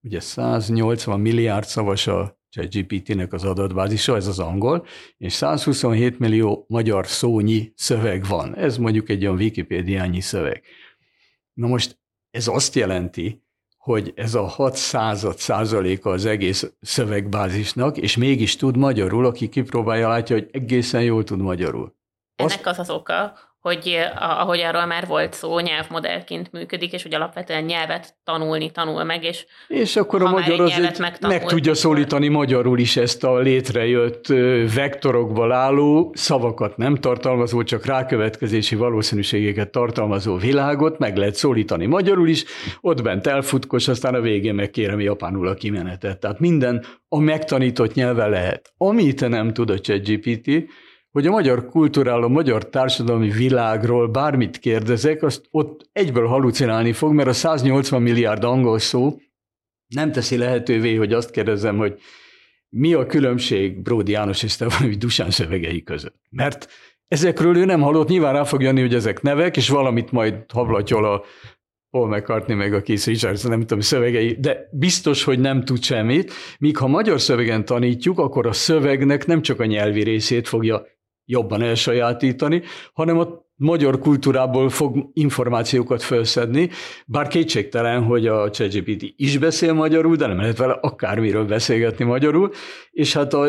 ugye 180 milliárd szavas a ChatGPT-nek az adatbázisa, ez az angol, és 127 millió magyar szónyi szöveg van. Ez mondjuk egy olyan Wikipédiányi szöveg. Na most ez azt jelenti, hogy ez a 6 század százaléka az egész szövegbázisnak, és mégis tud magyarul, aki kipróbálja, látja, hogy egészen jól tud magyarul. Ennek az az oka, hogy ahogy arról már volt szó, nyelvmodellként működik, és hogy alapvetően nyelvet tanulni tanul meg, és És akkor a magyar az egy, meg tudja szólítani magyarul is ezt a létrejött vektorokból álló, szavakat nem tartalmazó, csak rákövetkezési valószínűségeket tartalmazó világot, meg lehet szólítani magyarul is, ott bent elfutkos, aztán a végén megkérem japánul a kimenetet. Tehát minden a megtanított nyelve lehet. Amit nem tud a ChatGPT, hogy a magyar kultúráról, a magyar társadalmi világról bármit kérdezek, azt ott egyből halucinálni fog, mert a 180 milliárd angol szó nem teszi lehetővé, hogy azt kérdezzem, hogy mi a különbség Bródi János és Stefanovi Dusán szövegei között. Mert ezekről ő nem hallott, nyilván rá fog jönni, hogy ezek nevek, és valamit majd hablatyol a Paul McCartney meg a Keith Richards, nem tudom, szövegei, de biztos, hogy nem tud semmit, míg ha magyar szövegen tanítjuk, akkor a szövegnek nem csak a nyelvi részét fogja jobban elsajátítani, hanem a magyar kultúrából fog információkat felszedni, bár kétségtelen, hogy a ChatGPT is beszél magyarul, de nem lehet vele akármiről beszélgetni magyarul, és hát a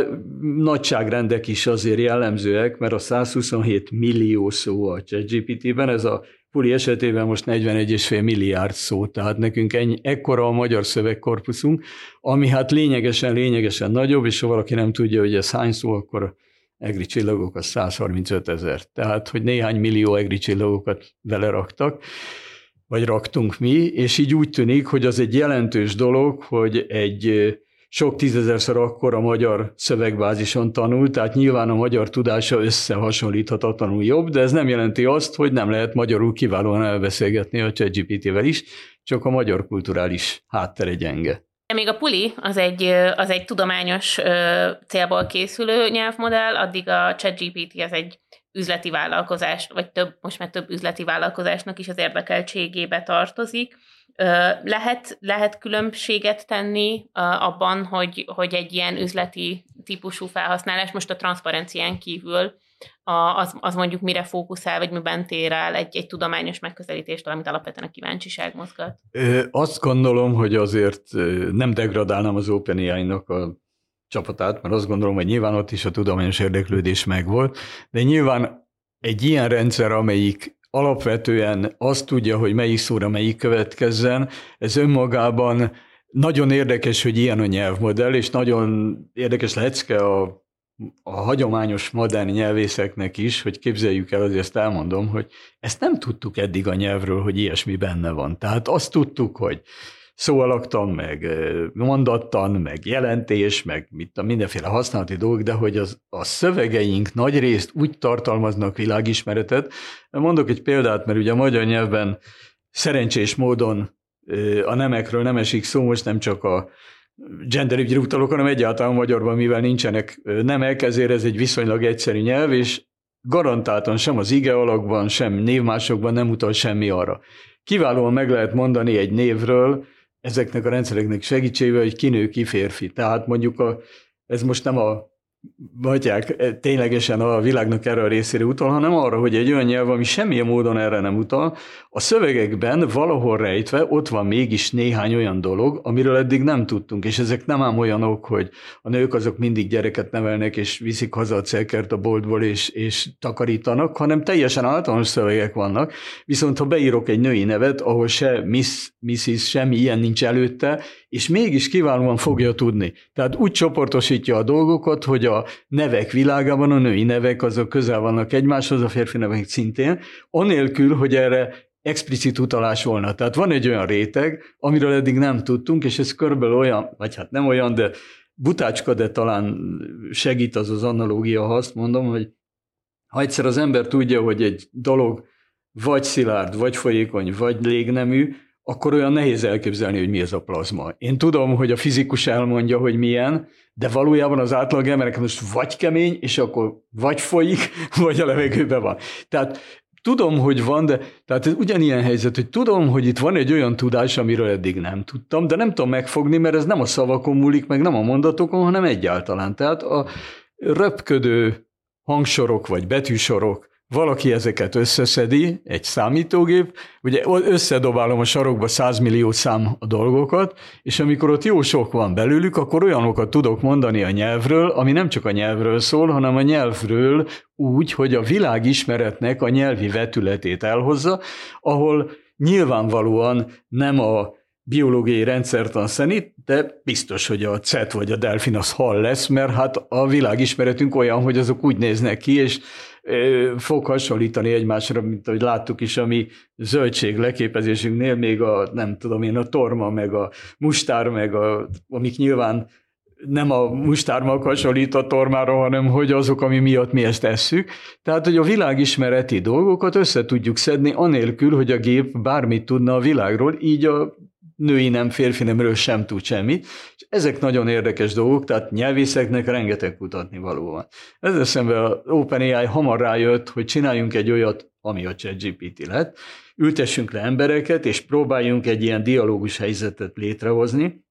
nagyságrendek is azért jellemzőek, mert a 127 millió szó a ChatGPT-ben, ez a Puli esetében most 41,5 milliárd szó, tehát nekünk ennyi, ekkora a magyar szövegkorpuszunk, ami hát lényegesen, lényegesen nagyobb, és ha valaki nem tudja, hogy ez hány szó, akkor egri csillagok az 135 ezer. Tehát, hogy néhány millió egri csillagokat beleraktak, vagy raktunk mi, és így úgy tűnik, hogy az egy jelentős dolog, hogy egy sok tízezerszer akkor a magyar szövegbázison tanul, tehát nyilván a magyar tudása összehasonlíthatatlanul jobb, de ez nem jelenti azt, hogy nem lehet magyarul kiválóan elbeszélgetni a ChatGPT-vel is, csak a magyar kulturális háttere gyenge. Még a Puli az egy, az egy tudományos célból készülő nyelvmodell, addig a ChatGPT az egy üzleti vállalkozás, vagy több, most már több üzleti vállalkozásnak is az érdekeltségébe tartozik. Lehet, lehet különbséget tenni abban, hogy, hogy egy ilyen üzleti típusú felhasználás most a transzparencián kívül az, az mondjuk mire fókuszál, vagy miben tér el egy, egy tudományos megközelítést, amit alapvetően a kíváncsiság mozgat? Ö, azt gondolom, hogy azért nem degradálnám az OpenAI-nak a csapatát, mert azt gondolom, hogy nyilván ott is a tudományos érdeklődés megvolt, de nyilván egy ilyen rendszer, amelyik alapvetően azt tudja, hogy melyik szóra melyik következzen, ez önmagában nagyon érdekes, hogy ilyen a nyelvmodell, és nagyon érdekes lecke a a hagyományos modern nyelvészeknek is, hogy képzeljük el, azért ezt elmondom, hogy ezt nem tudtuk eddig a nyelvről, hogy ilyesmi benne van. Tehát azt tudtuk, hogy szóalaktan, meg mondattan, meg jelentés, meg mit a mindenféle használati dolgok, de hogy az, a szövegeink nagy részt úgy tartalmaznak világismeretet. Mondok egy példát, mert ugye a magyar nyelvben szerencsés módon a nemekről nem esik szó, most nem csak a genderügyre utalok, hanem egyáltalán magyarban, mivel nincsenek nemek, ezért ez egy viszonylag egyszerű nyelv, és garantáltan sem az ige alakban, sem névmásokban nem utal semmi arra. Kiválóan meg lehet mondani egy névről, ezeknek a rendszereknek segítségével, hogy ki nő, ki férfi. Tehát mondjuk a, ez most nem a vagyják eh, ténylegesen a világnak erre a részére utal, hanem arra, hogy egy olyan nyelv, ami semmilyen módon erre nem utal, a szövegekben valahol rejtve ott van mégis néhány olyan dolog, amiről eddig nem tudtunk, és ezek nem ám olyanok, hogy a nők azok mindig gyereket nevelnek, és viszik haza a cekert a boltból, és, és takarítanak, hanem teljesen általános szövegek vannak, viszont ha beírok egy női nevet, ahol se Miss, Mrs. semmi ilyen nincs előtte, és mégis kiválóan fogja tudni. Tehát úgy csoportosítja a dolgokat, hogy a nevek világában a női nevek azok közel vannak egymáshoz, a férfi nevek szintén, anélkül, hogy erre explicit utalás volna. Tehát van egy olyan réteg, amiről eddig nem tudtunk, és ez körülbelül olyan, vagy hát nem olyan, de butácska, de talán segít az az analógia, ha azt mondom, hogy ha egyszer az ember tudja, hogy egy dolog vagy szilárd, vagy folyékony, vagy légnemű, akkor olyan nehéz elképzelni, hogy mi ez a plazma. Én tudom, hogy a fizikus elmondja, hogy milyen, de valójában az átlag emberek most vagy kemény, és akkor vagy folyik, vagy a levegőben van. Tehát tudom, hogy van, de tehát ez ugyanilyen helyzet, hogy tudom, hogy itt van egy olyan tudás, amiről eddig nem tudtam, de nem tudom megfogni, mert ez nem a szavakon múlik, meg nem a mondatokon, hanem egyáltalán. Tehát a röpködő hangsorok vagy betűsorok, valaki ezeket összeszedi, egy számítógép, ugye összedobálom a sarokba 100 millió szám a dolgokat, és amikor ott jó sok van belőlük, akkor olyanokat tudok mondani a nyelvről, ami nem csak a nyelvről szól, hanem a nyelvről úgy, hogy a világismeretnek a nyelvi vetületét elhozza, ahol nyilvánvalóan nem a biológiai rendszertan szenit, de biztos, hogy a CET vagy a delfin az hal lesz, mert hát a világismeretünk olyan, hogy azok úgy néznek ki, és fog hasonlítani egymásra, mint ahogy láttuk is a mi zöldség leképezésünknél, még a, nem tudom én, a torma, meg a mustár, meg a, amik nyilván nem a mustármak hasonlít a tormára, hanem hogy azok, ami miatt mi ezt tesszük. Tehát, hogy a világismereti dolgokat össze tudjuk szedni, anélkül, hogy a gép bármit tudna a világról, így a női nem, férfi nemről sem tud semmit, és ezek nagyon érdekes dolgok, tehát nyelvészeknek rengeteg kutatni való van. Ezzel szemben a OpenAI hamar rájött, hogy csináljunk egy olyat, ami a ChatGPT lett, ültessünk le embereket, és próbáljunk egy ilyen dialógus helyzetet létrehozni,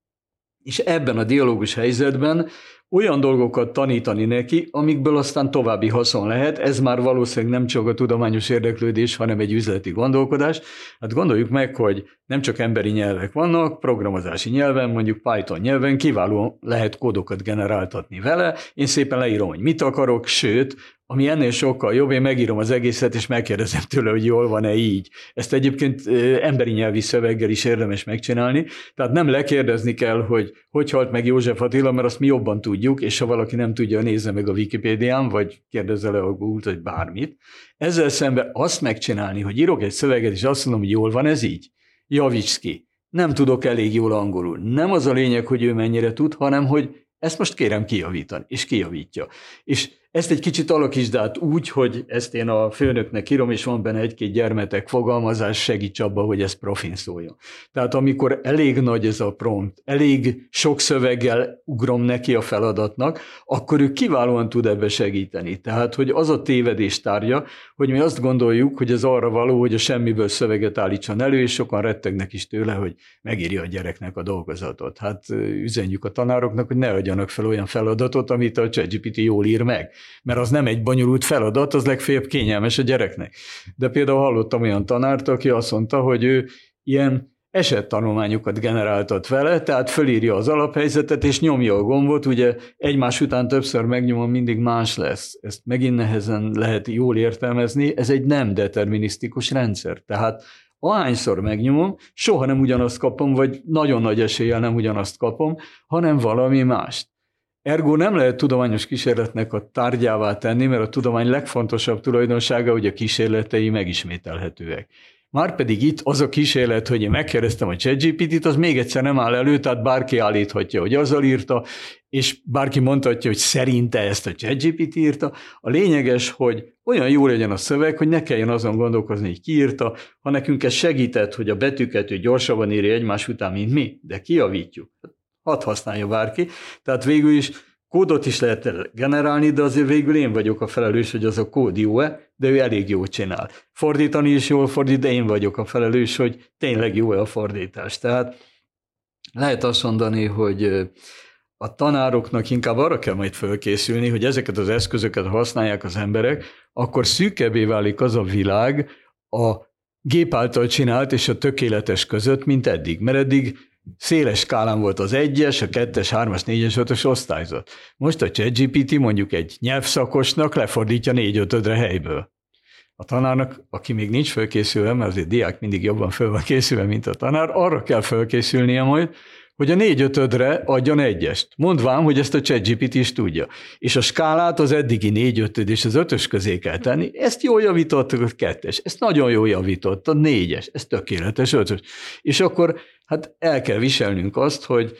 és ebben a dialógus helyzetben olyan dolgokat tanítani neki, amikből aztán további haszon lehet. Ez már valószínűleg nem csak a tudományos érdeklődés, hanem egy üzleti gondolkodás. Hát gondoljuk meg, hogy nem csak emberi nyelvek vannak, programozási nyelven, mondjuk Python nyelven kiválóan lehet kódokat generáltatni vele. Én szépen leírom, hogy mit akarok, sőt, ami ennél sokkal jobb, én megírom az egészet, és megkérdezem tőle, hogy jól van-e így. Ezt egyébként emberi nyelvi szöveggel is érdemes megcsinálni, tehát nem lekérdezni kell, hogy hogy halt meg József Attila, mert azt mi jobban tudjuk, és ha valaki nem tudja, nézze meg a Wikipédián, vagy kérdezze le a Google-t, vagy bármit. Ezzel szemben azt megcsinálni, hogy írok egy szöveget, és azt mondom, hogy jól van ez így, javíts ki. Nem tudok elég jól angolul. Nem az a lényeg, hogy ő mennyire tud, hanem hogy ezt most kérem kijavítani, és kijavítja. És ezt egy kicsit alakítsd át úgy, hogy ezt én a főnöknek írom, és van benne egy-két gyermetek fogalmazás, segíts abba, hogy ez profin szóljon. Tehát amikor elég nagy ez a prompt, elég sok szöveggel ugrom neki a feladatnak, akkor ő kiválóan tud ebbe segíteni. Tehát, hogy az a tévedés tárgya, hogy mi azt gondoljuk, hogy ez arra való, hogy a semmiből szöveget állítson elő, és sokan rettegnek is tőle, hogy megírja a gyereknek a dolgozatot. Hát üzenjük a tanároknak, hogy ne adjanak fel olyan feladatot, amit a ChatGPT jól ír meg mert az nem egy bonyolult feladat, az legfeljebb kényelmes a gyereknek. De például hallottam olyan tanárt, aki azt mondta, hogy ő ilyen esettanulmányokat generáltat vele, tehát fölírja az alaphelyzetet, és nyomja a gombot, ugye egymás után többször megnyomom, mindig más lesz. Ezt megint nehezen lehet jól értelmezni, ez egy nem determinisztikus rendszer. Tehát ahányszor megnyomom, soha nem ugyanazt kapom, vagy nagyon nagy eséllyel nem ugyanazt kapom, hanem valami mást. Ergo nem lehet tudományos kísérletnek a tárgyává tenni, mert a tudomány legfontosabb tulajdonsága, hogy a kísérletei megismételhetőek. Márpedig itt az a kísérlet, hogy én megkérdeztem a ChatGPT-t, az még egyszer nem áll elő, tehát bárki állíthatja, hogy azzal írta, és bárki mondhatja, hogy szerinte ezt a ChatGPT írta. A lényeges, hogy olyan jó legyen a szöveg, hogy ne kelljen azon gondolkozni, hogy ki írta, ha nekünk ez segített, hogy a betűket ő gyorsabban írja egymás után, mint mi, de kiavítjuk hadd használja bárki. Tehát végül is Kódot is lehet generálni, de azért végül én vagyok a felelős, hogy az a kód jó-e, de ő elég jót csinál. Fordítani is jól fordít, de én vagyok a felelős, hogy tényleg jó-e a fordítás. Tehát lehet azt mondani, hogy a tanároknak inkább arra kell majd fölkészülni, hogy ezeket az eszközöket használják az emberek, akkor szűkebbé válik az a világ a gép által csinált és a tökéletes között, mint eddig. Mert eddig széles skálán volt az egyes, a kettes, hármas, négyes, ötös osztályzat. Most a ChatGPT mondjuk egy nyelvszakosnak lefordítja négy-ötödre helyből. A tanárnak, aki még nincs fölkészülve, mert azért diák mindig jobban föl van készülve, mint a tanár, arra kell fölkészülnie majd, hogy a négy-ötödre adjon egyest. Mondvám, hogy ezt a ChatGPT is tudja. És a skálát az eddigi négy-ötöd és az ötös közé kell tenni. Ezt jól javított a kettes, ezt nagyon jól javított a négyes, ez tökéletes ötös. És akkor hát el kell viselnünk azt, hogy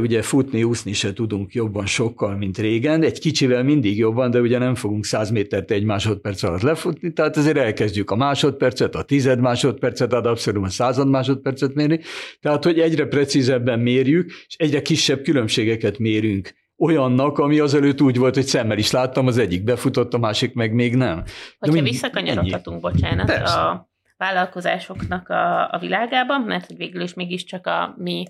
ugye futni, úszni se tudunk jobban sokkal, mint régen, egy kicsivel mindig jobban, de ugye nem fogunk száz métert egy másodperc alatt lefutni, tehát ezért elkezdjük a másodpercet, a tized másodpercet, ad abszolút a század másodpercet mérni, tehát hogy egyre precízebben mérjük, és egyre kisebb különbségeket mérünk olyannak, ami azelőtt úgy volt, hogy szemmel is láttam, az egyik befutott, a másik meg még nem. Hogyha visszakanyarodhatunk, bocsánat, Persze. a vállalkozásoknak a, a világában, mert végül is mégiscsak a mi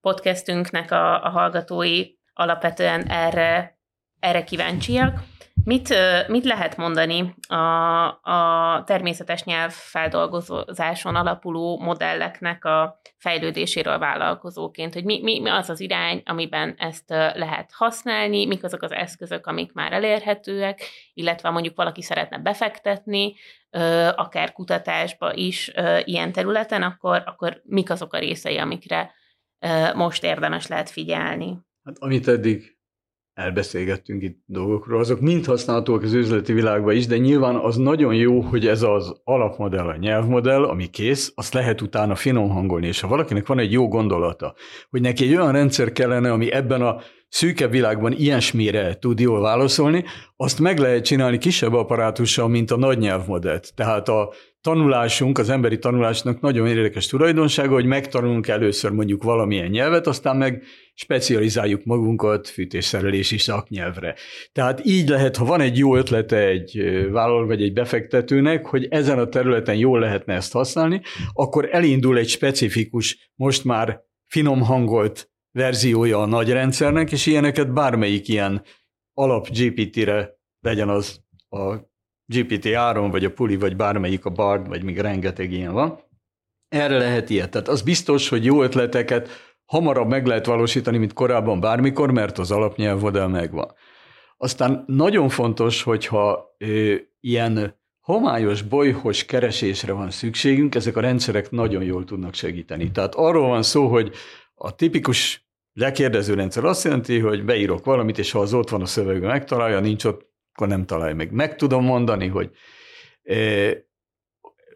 podcastünknek a, a hallgatói alapvetően erre, erre kíváncsiak. Mit, mit lehet mondani a, a természetes nyelvfeldolgozáson alapuló modelleknek a fejlődéséről vállalkozóként, hogy mi, mi, mi az az irány, amiben ezt lehet használni, mik azok az eszközök, amik már elérhetőek, illetve mondjuk valaki szeretne befektetni, akár kutatásba is ilyen területen, akkor, akkor mik azok a részei, amikre most érdemes lehet figyelni. Hát amit eddig elbeszélgettünk itt dolgokról, azok mind használhatóak az üzleti világban is, de nyilván az nagyon jó, hogy ez az alapmodell, a nyelvmodell, ami kész, azt lehet utána finom hangolni, és ha valakinek van egy jó gondolata, hogy neki egy olyan rendszer kellene, ami ebben a szűkebb világban ilyesmire tud jól válaszolni, azt meg lehet csinálni kisebb apparátussal, mint a nagy nyelvmodellt. Tehát a tanulásunk, az emberi tanulásnak nagyon érdekes tulajdonsága, hogy megtanulunk először mondjuk valamilyen nyelvet, aztán meg specializáljuk magunkat fűtésszerelési szaknyelvre. Tehát így lehet, ha van egy jó ötlete egy vállalat vagy egy befektetőnek, hogy ezen a területen jól lehetne ezt használni, akkor elindul egy specifikus, most már finom hangolt verziója a nagy rendszernek, és ilyeneket bármelyik ilyen alap GPT-re legyen az a GPT-3, vagy a Puli, vagy bármelyik a Bard, vagy még rengeteg ilyen van. Erre lehet ilyet. Tehát az biztos, hogy jó ötleteket hamarabb meg lehet valósítani, mint korábban bármikor, mert az alapnyelvmodell megvan. Aztán nagyon fontos, hogyha ö, ilyen homályos, bolyhos keresésre van szükségünk, ezek a rendszerek nagyon jól tudnak segíteni. Tehát arról van szó, hogy a tipikus lekérdező rendszer azt jelenti, hogy beírok valamit, és ha az ott van a szövegben megtalálja, nincs ott, akkor nem találja meg. Meg tudom mondani, hogy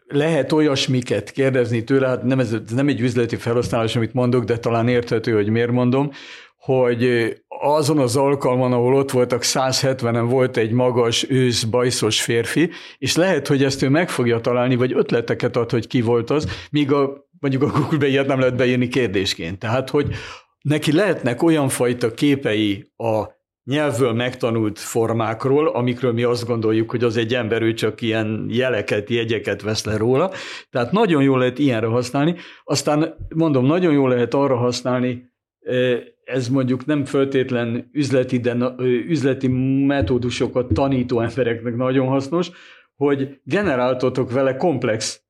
lehet olyasmiket kérdezni tőle, hát nem, ez, ez nem egy üzleti felhasználás, amit mondok, de talán érthető, hogy miért mondom, hogy azon az alkalman, ahol ott voltak 170-en volt egy magas, ősz, bajszos férfi, és lehet, hogy ezt ő meg fogja találni, vagy ötleteket ad, hogy ki volt az, míg a, mondjuk a Google-be ilyet nem lehet beírni kérdésként. Tehát, hogy neki lehetnek olyan fajta képei a nyelvből megtanult formákról, amikről mi azt gondoljuk, hogy az egy ember, ő csak ilyen jeleket, jegyeket vesz le róla. Tehát nagyon jól lehet ilyenre használni. Aztán mondom, nagyon jól lehet arra használni, ez mondjuk nem föltétlen üzleti, de üzleti metódusokat tanító embereknek nagyon hasznos, hogy generáltotok vele komplex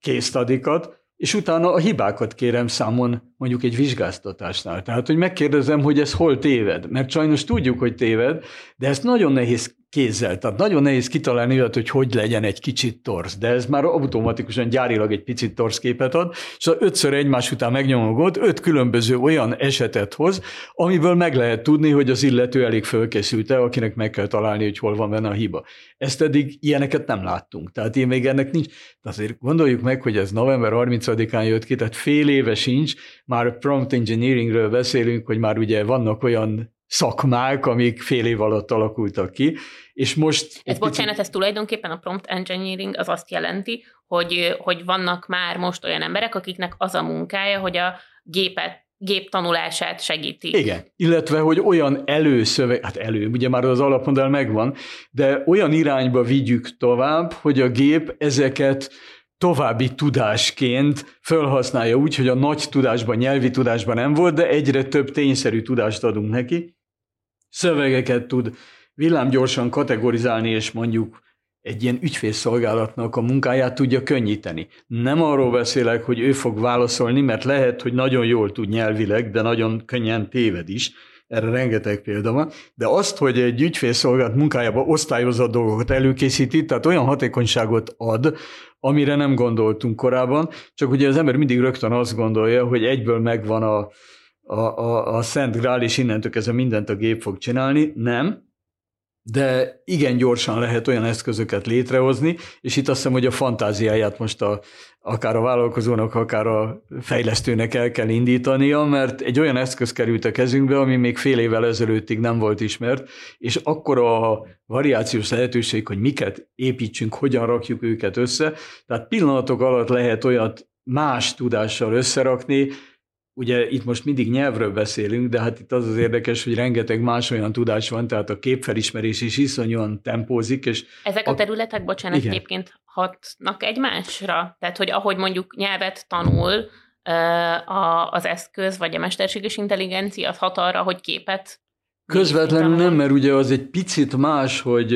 késztadikat, és utána a hibákat kérem számon mondjuk egy vizsgáztatásnál. Tehát, hogy megkérdezem, hogy ez hol téved, mert sajnos tudjuk, hogy téved, de ezt nagyon nehéz kézzel. Tehát nagyon nehéz kitalálni olyat, hogy hogy legyen egy kicsit torz, de ez már automatikusan gyárilag egy picit torz képet ad, és ha ötször egymás után megnyomogod, öt különböző olyan esetet hoz, amiből meg lehet tudni, hogy az illető elég fölkészült-e, akinek meg kell találni, hogy hol van benne a hiba. Ezt eddig ilyeneket nem láttunk. Tehát én még ennek nincs. De azért gondoljuk meg, hogy ez november 30-án jött ki, tehát fél éve sincs, már prompt engineeringről beszélünk, hogy már ugye vannak olyan szakmák, amik fél év alatt alakultak ki, és most... Ez bocsánat, ez tulajdonképpen a prompt engineering az azt jelenti, hogy, hogy vannak már most olyan emberek, akiknek az a munkája, hogy a gépet gép tanulását segíti. Igen, illetve, hogy olyan előszöveg, hát elő, ugye már az alapmodell megvan, de olyan irányba vigyük tovább, hogy a gép ezeket további tudásként felhasználja úgy, hogy a nagy tudásban, nyelvi tudásban nem volt, de egyre több tényszerű tudást adunk neki. Szövegeket tud villámgyorsan kategorizálni, és mondjuk egy ilyen ügyfélszolgálatnak a munkáját tudja könnyíteni. Nem arról beszélek, hogy ő fog válaszolni, mert lehet, hogy nagyon jól tud nyelvileg, de nagyon könnyen téved is. Erre rengeteg példa van. De azt, hogy egy ügyfélszolgálat munkájába osztályozott dolgokat előkészíti, tehát olyan hatékonyságot ad, amire nem gondoltunk korábban, csak ugye az ember mindig rögtön azt gondolja, hogy egyből megvan a, a, a, a Szent Grál, és innentől kezdve mindent a gép fog csinálni. Nem, de igen gyorsan lehet olyan eszközöket létrehozni, és itt azt hiszem, hogy a fantáziáját most a, akár a vállalkozónak, akár a fejlesztőnek el kell indítania, mert egy olyan eszköz került a kezünkbe, ami még fél évvel ezelőttig nem volt ismert, és akkor a variációs lehetőség, hogy miket építsünk, hogyan rakjuk őket össze, tehát pillanatok alatt lehet olyat más tudással összerakni, Ugye itt most mindig nyelvről beszélünk, de hát itt az az érdekes, hogy rengeteg más olyan tudás van, tehát a képfelismerés is iszonyúan tempózik. És Ezek a, a területek, bocsánat, igen. egyébként hatnak egymásra? Tehát, hogy ahogy mondjuk nyelvet tanul az eszköz, vagy a mesterséges intelligencia, az hat arra, hogy képet Közvetlenül nem, mert ugye az egy picit más, hogy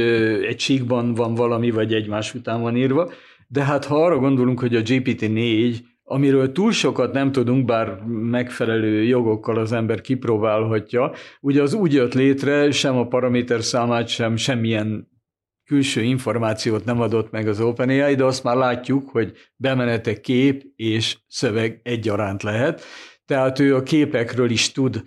egy síkban van valami, vagy egymás után van írva, de hát ha arra gondolunk, hogy a GPT-4 amiről túl sokat nem tudunk, bár megfelelő jogokkal az ember kipróbálhatja. Ugye az úgy jött létre, sem a paraméter számát, sem semmilyen külső információt nem adott meg az OpenAI, de azt már látjuk, hogy bemenete kép és szöveg egyaránt lehet. Tehát ő a képekről is tud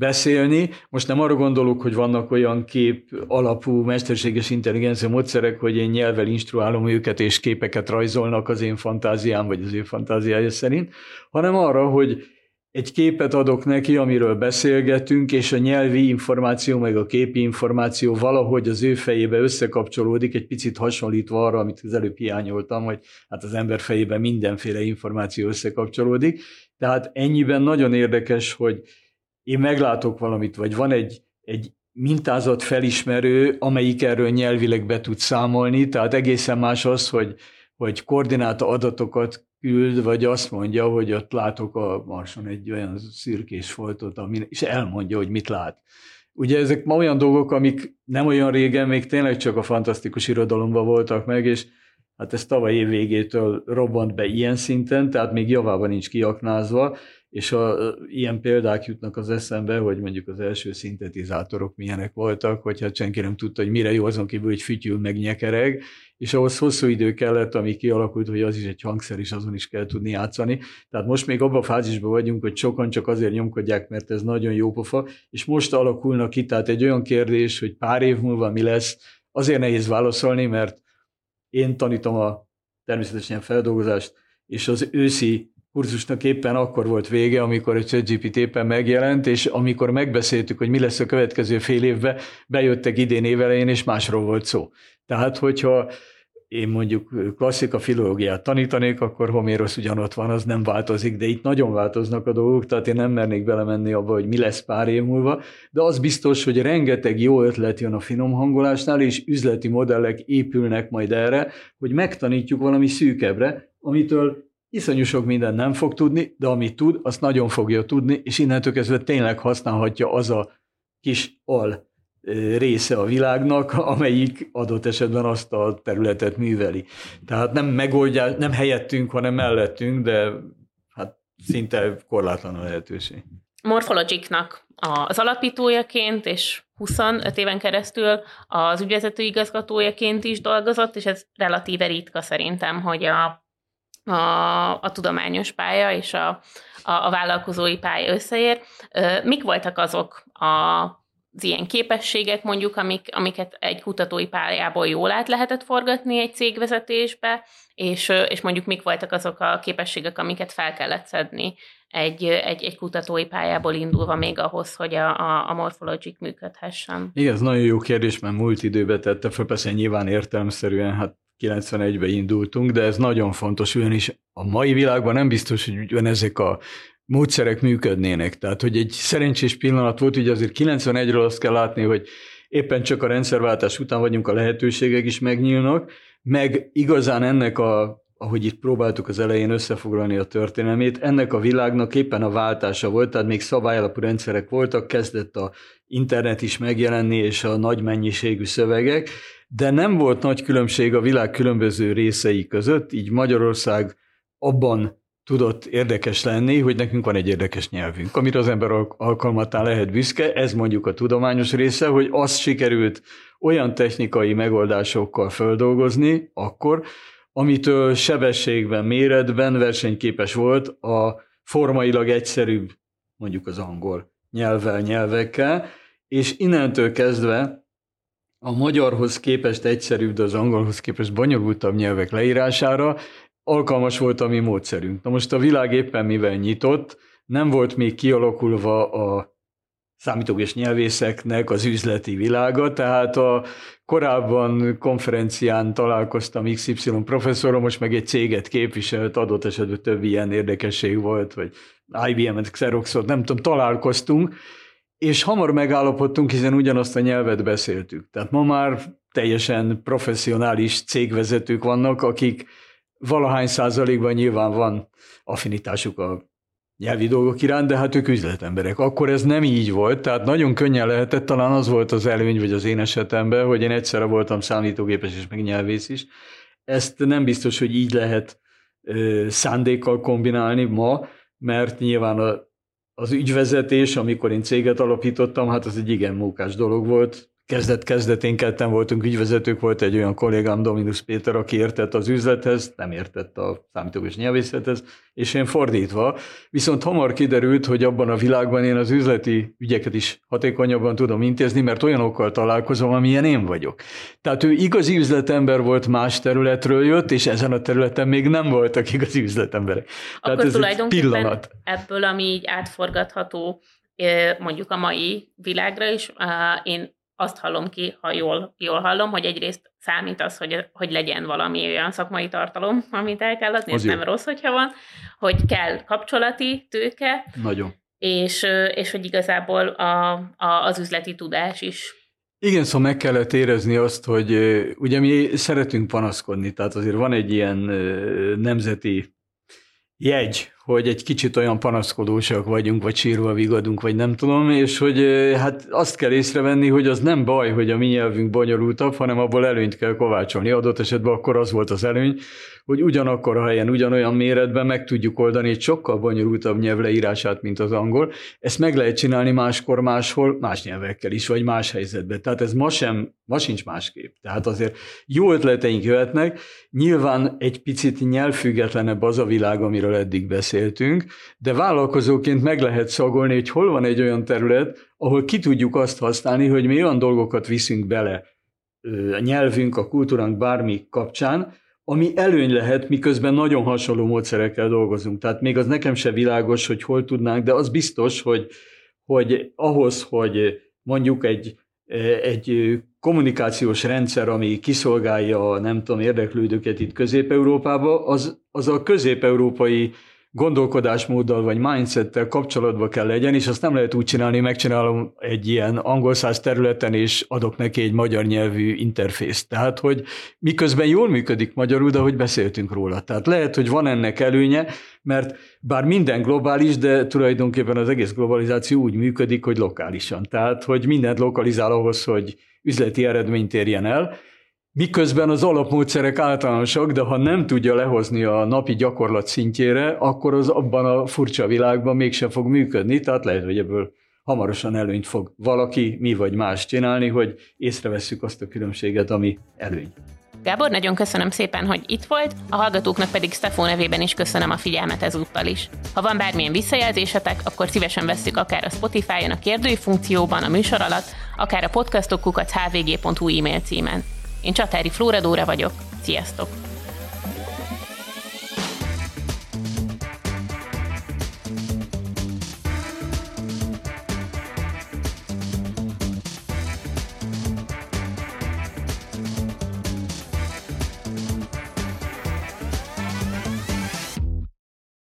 beszélni. Most nem arra gondolok, hogy vannak olyan kép alapú mesterséges intelligencia módszerek, hogy én nyelvvel instruálom őket, és képeket rajzolnak az én fantáziám, vagy az ő fantáziája szerint, hanem arra, hogy egy képet adok neki, amiről beszélgetünk, és a nyelvi információ, meg a képi információ valahogy az ő fejébe összekapcsolódik, egy picit hasonlítva arra, amit az előbb hiányoltam, hogy hát az ember fejében mindenféle információ összekapcsolódik. Tehát ennyiben nagyon érdekes, hogy én meglátok valamit, vagy van egy, egy mintázat felismerő, amelyik erről nyelvileg be tud számolni, tehát egészen más az, hogy, hogy koordináta adatokat küld, vagy azt mondja, hogy ott látok a Marson egy olyan szürkés foltot, ami, és elmondja, hogy mit lát. Ugye ezek ma olyan dolgok, amik nem olyan régen még tényleg csak a fantasztikus irodalomban voltak meg, és hát ez tavaly év végétől robbant be ilyen szinten, tehát még javában nincs kiaknázva, és a, ilyen példák jutnak az eszembe, hogy mondjuk az első szintetizátorok milyenek voltak, hogy hát senki nem tudta, hogy mire jó azon kívül, hogy fütyül meg nyekereg, és ahhoz hosszú idő kellett, ami kialakult, hogy az is egy hangszer, és azon is kell tudni játszani. Tehát most még abban a fázisban vagyunk, hogy sokan csak azért nyomkodják, mert ez nagyon jó pofa, és most alakulnak ki, tehát egy olyan kérdés, hogy pár év múlva mi lesz, azért nehéz válaszolni, mert én tanítom a természetesen feldolgozást, és az őszi kurzusnak éppen akkor volt vége, amikor a ChatGPT éppen megjelent, és amikor megbeszéltük, hogy mi lesz a következő fél évben, bejöttek idén évelején, és másról volt szó. Tehát, hogyha én mondjuk klasszika filológiát tanítanék, akkor Homérosz ugyanott van, az nem változik, de itt nagyon változnak a dolgok, tehát én nem mernék belemenni abba, hogy mi lesz pár év múlva, de az biztos, hogy rengeteg jó ötlet jön a finom hangolásnál, és üzleti modellek épülnek majd erre, hogy megtanítjuk valami szűkebbre, amitől iszonyú sok minden nem fog tudni, de amit tud, azt nagyon fogja tudni, és innentől kezdve tényleg használhatja az a kis al része a világnak, amelyik adott esetben azt a területet műveli. Tehát nem megoldja, nem helyettünk, hanem mellettünk, de hát szinte korlátlan a lehetőség. Morphologicnak az alapítójaként és 25 éven keresztül az ügyvezető igazgatójaként is dolgozott, és ez relatíve ritka szerintem, hogy a a, a tudományos pálya és a, a, a vállalkozói pálya összeér. Mik voltak azok a, az ilyen képességek mondjuk, amik, amiket egy kutatói pályából jól át lehetett forgatni egy cégvezetésbe, és, és mondjuk mik voltak azok a képességek, amiket fel kellett szedni egy, egy, egy kutatói pályából indulva még ahhoz, hogy a, a, a Morphologic működhessen? Igen, ez nagyon jó kérdés, mert múlt időben tette fel, persze nyilván értelmszerűen, hát 91-ben indultunk, de ez nagyon fontos, ugyanis a mai világban nem biztos, hogy ezek a módszerek működnének. Tehát, hogy egy szerencsés pillanat volt, ugye azért 91-ről azt kell látni, hogy éppen csak a rendszerváltás után vagyunk, a lehetőségek is megnyílnak, meg igazán ennek a ahogy itt próbáltuk az elején összefoglalni a történelmét, ennek a világnak éppen a váltása volt, tehát még szabályalapú rendszerek voltak, kezdett a internet is megjelenni, és a nagy mennyiségű szövegek, de nem volt nagy különbség a világ különböző részei között, így Magyarország abban tudott érdekes lenni, hogy nekünk van egy érdekes nyelvünk, amire az ember alkalmatán lehet büszke, ez mondjuk a tudományos része, hogy azt sikerült olyan technikai megoldásokkal földolgozni akkor, amitől sebességben, méretben versenyképes volt a formailag egyszerűbb, mondjuk az angol nyelvvel, nyelvekkel, és innentől kezdve a magyarhoz képest egyszerűbb, de az angolhoz képest bonyolultabb nyelvek leírására alkalmas volt a mi módszerünk. Na most a világ éppen mivel nyitott, nem volt még kialakulva a számítógés nyelvészeknek az üzleti világa, tehát a korábban konferencián találkoztam XY professzorról, most meg egy céget képviselt, adott esetben több ilyen érdekesség volt, vagy IBM-et, Xeroxot, nem tudom, találkoztunk, és hamar megállapodtunk, hiszen ugyanazt a nyelvet beszéltük. Tehát ma már teljesen professzionális cégvezetők vannak, akik valahány százalékban nyilván van affinitásuk a nyelvi dolgok iránt, de hát ők üzletemberek. Akkor ez nem így volt, tehát nagyon könnyen lehetett, talán az volt az előny, vagy az én esetemben, hogy én egyszerre voltam számítógépes és meg nyelvész is. Ezt nem biztos, hogy így lehet ö, szándékkal kombinálni ma, mert nyilván a, az ügyvezetés, amikor én céget alapítottam, hát az egy igen mókás dolog volt, kezdet-kezdetén ketten voltunk ügyvezetők, volt egy olyan kollégám, Dominus Péter, aki értett az üzlethez, nem értett a számítógés nyelvészethez, és én fordítva. Viszont hamar kiderült, hogy abban a világban én az üzleti ügyeket is hatékonyabban tudom intézni, mert olyanokkal találkozom, amilyen én vagyok. Tehát ő igazi üzletember volt, más területről jött, és ezen a területen még nem voltak igazi üzletemberek. Akkor Tehát ez tulajdonképpen pillanat. ebből, ami így átforgatható mondjuk a mai világra is, én azt hallom ki, ha jól, jól hallom, hogy egyrészt számít az, hogy, hogy legyen valami olyan szakmai tartalom, amit el kell adni, ez nem rossz, hogyha van, hogy kell kapcsolati tőke. Nagyon. És, és hogy igazából a, a, az üzleti tudás is igen, szóval meg kellett érezni azt, hogy ugye mi szeretünk panaszkodni, tehát azért van egy ilyen nemzeti jegy, hogy egy kicsit olyan panaszkodósak vagyunk, vagy sírva vigadunk, vagy nem tudom, és hogy hát azt kell észrevenni, hogy az nem baj, hogy a mi nyelvünk bonyolultabb, hanem abból előnyt kell kovácsolni. Adott esetben akkor az volt az előny, hogy ugyanakkor a helyen, ugyanolyan méretben meg tudjuk oldani egy sokkal bonyolultabb nyelv leírását, mint az angol. Ezt meg lehet csinálni máskor, máshol, más nyelvekkel is, vagy más helyzetben. Tehát ez ma sem, ma sincs másképp. Tehát azért jó ötleteink jöhetnek. Nyilván egy picit nyelvfüggetlenebb az a világ, amiről eddig beszéltünk, de vállalkozóként meg lehet szagolni, hogy hol van egy olyan terület, ahol ki tudjuk azt használni, hogy mi olyan dolgokat viszünk bele a nyelvünk, a kultúránk bármi kapcsán, ami előny lehet, miközben nagyon hasonló módszerekkel dolgozunk. Tehát még az nekem se világos, hogy hol tudnánk, de az biztos, hogy, hogy ahhoz, hogy mondjuk egy, egy kommunikációs rendszer, ami kiszolgálja a nem tudom érdeklődőket itt Közép-Európába, az, az a közép-európai gondolkodásmóddal vagy mindsettel kapcsolatba kell legyen, és azt nem lehet úgy csinálni, megcsinálom egy ilyen angol száz területen, és adok neki egy magyar nyelvű interfészt. Tehát, hogy miközben jól működik magyarul, de hogy beszéltünk róla. Tehát lehet, hogy van ennek előnye, mert bár minden globális, de tulajdonképpen az egész globalizáció úgy működik, hogy lokálisan. Tehát, hogy mindent lokalizál ahhoz, hogy üzleti eredményt érjen el, Miközben az alapmódszerek általánosak, de ha nem tudja lehozni a napi gyakorlat szintjére, akkor az abban a furcsa világban mégsem fog működni, tehát lehet, hogy ebből hamarosan előnyt fog valaki, mi vagy más csinálni, hogy észrevesszük azt a különbséget, ami előny. Gábor, nagyon köszönöm szépen, hogy itt volt, a hallgatóknak pedig Stefó nevében is köszönöm a figyelmet ezúttal is. Ha van bármilyen visszajelzésetek, akkor szívesen vesszük akár a Spotify-on a kérdői funkcióban, a műsor alatt, akár a podcastok hvg.hu e-mail címen. Én Csatári Flóra Dóra vagyok. Sziasztok!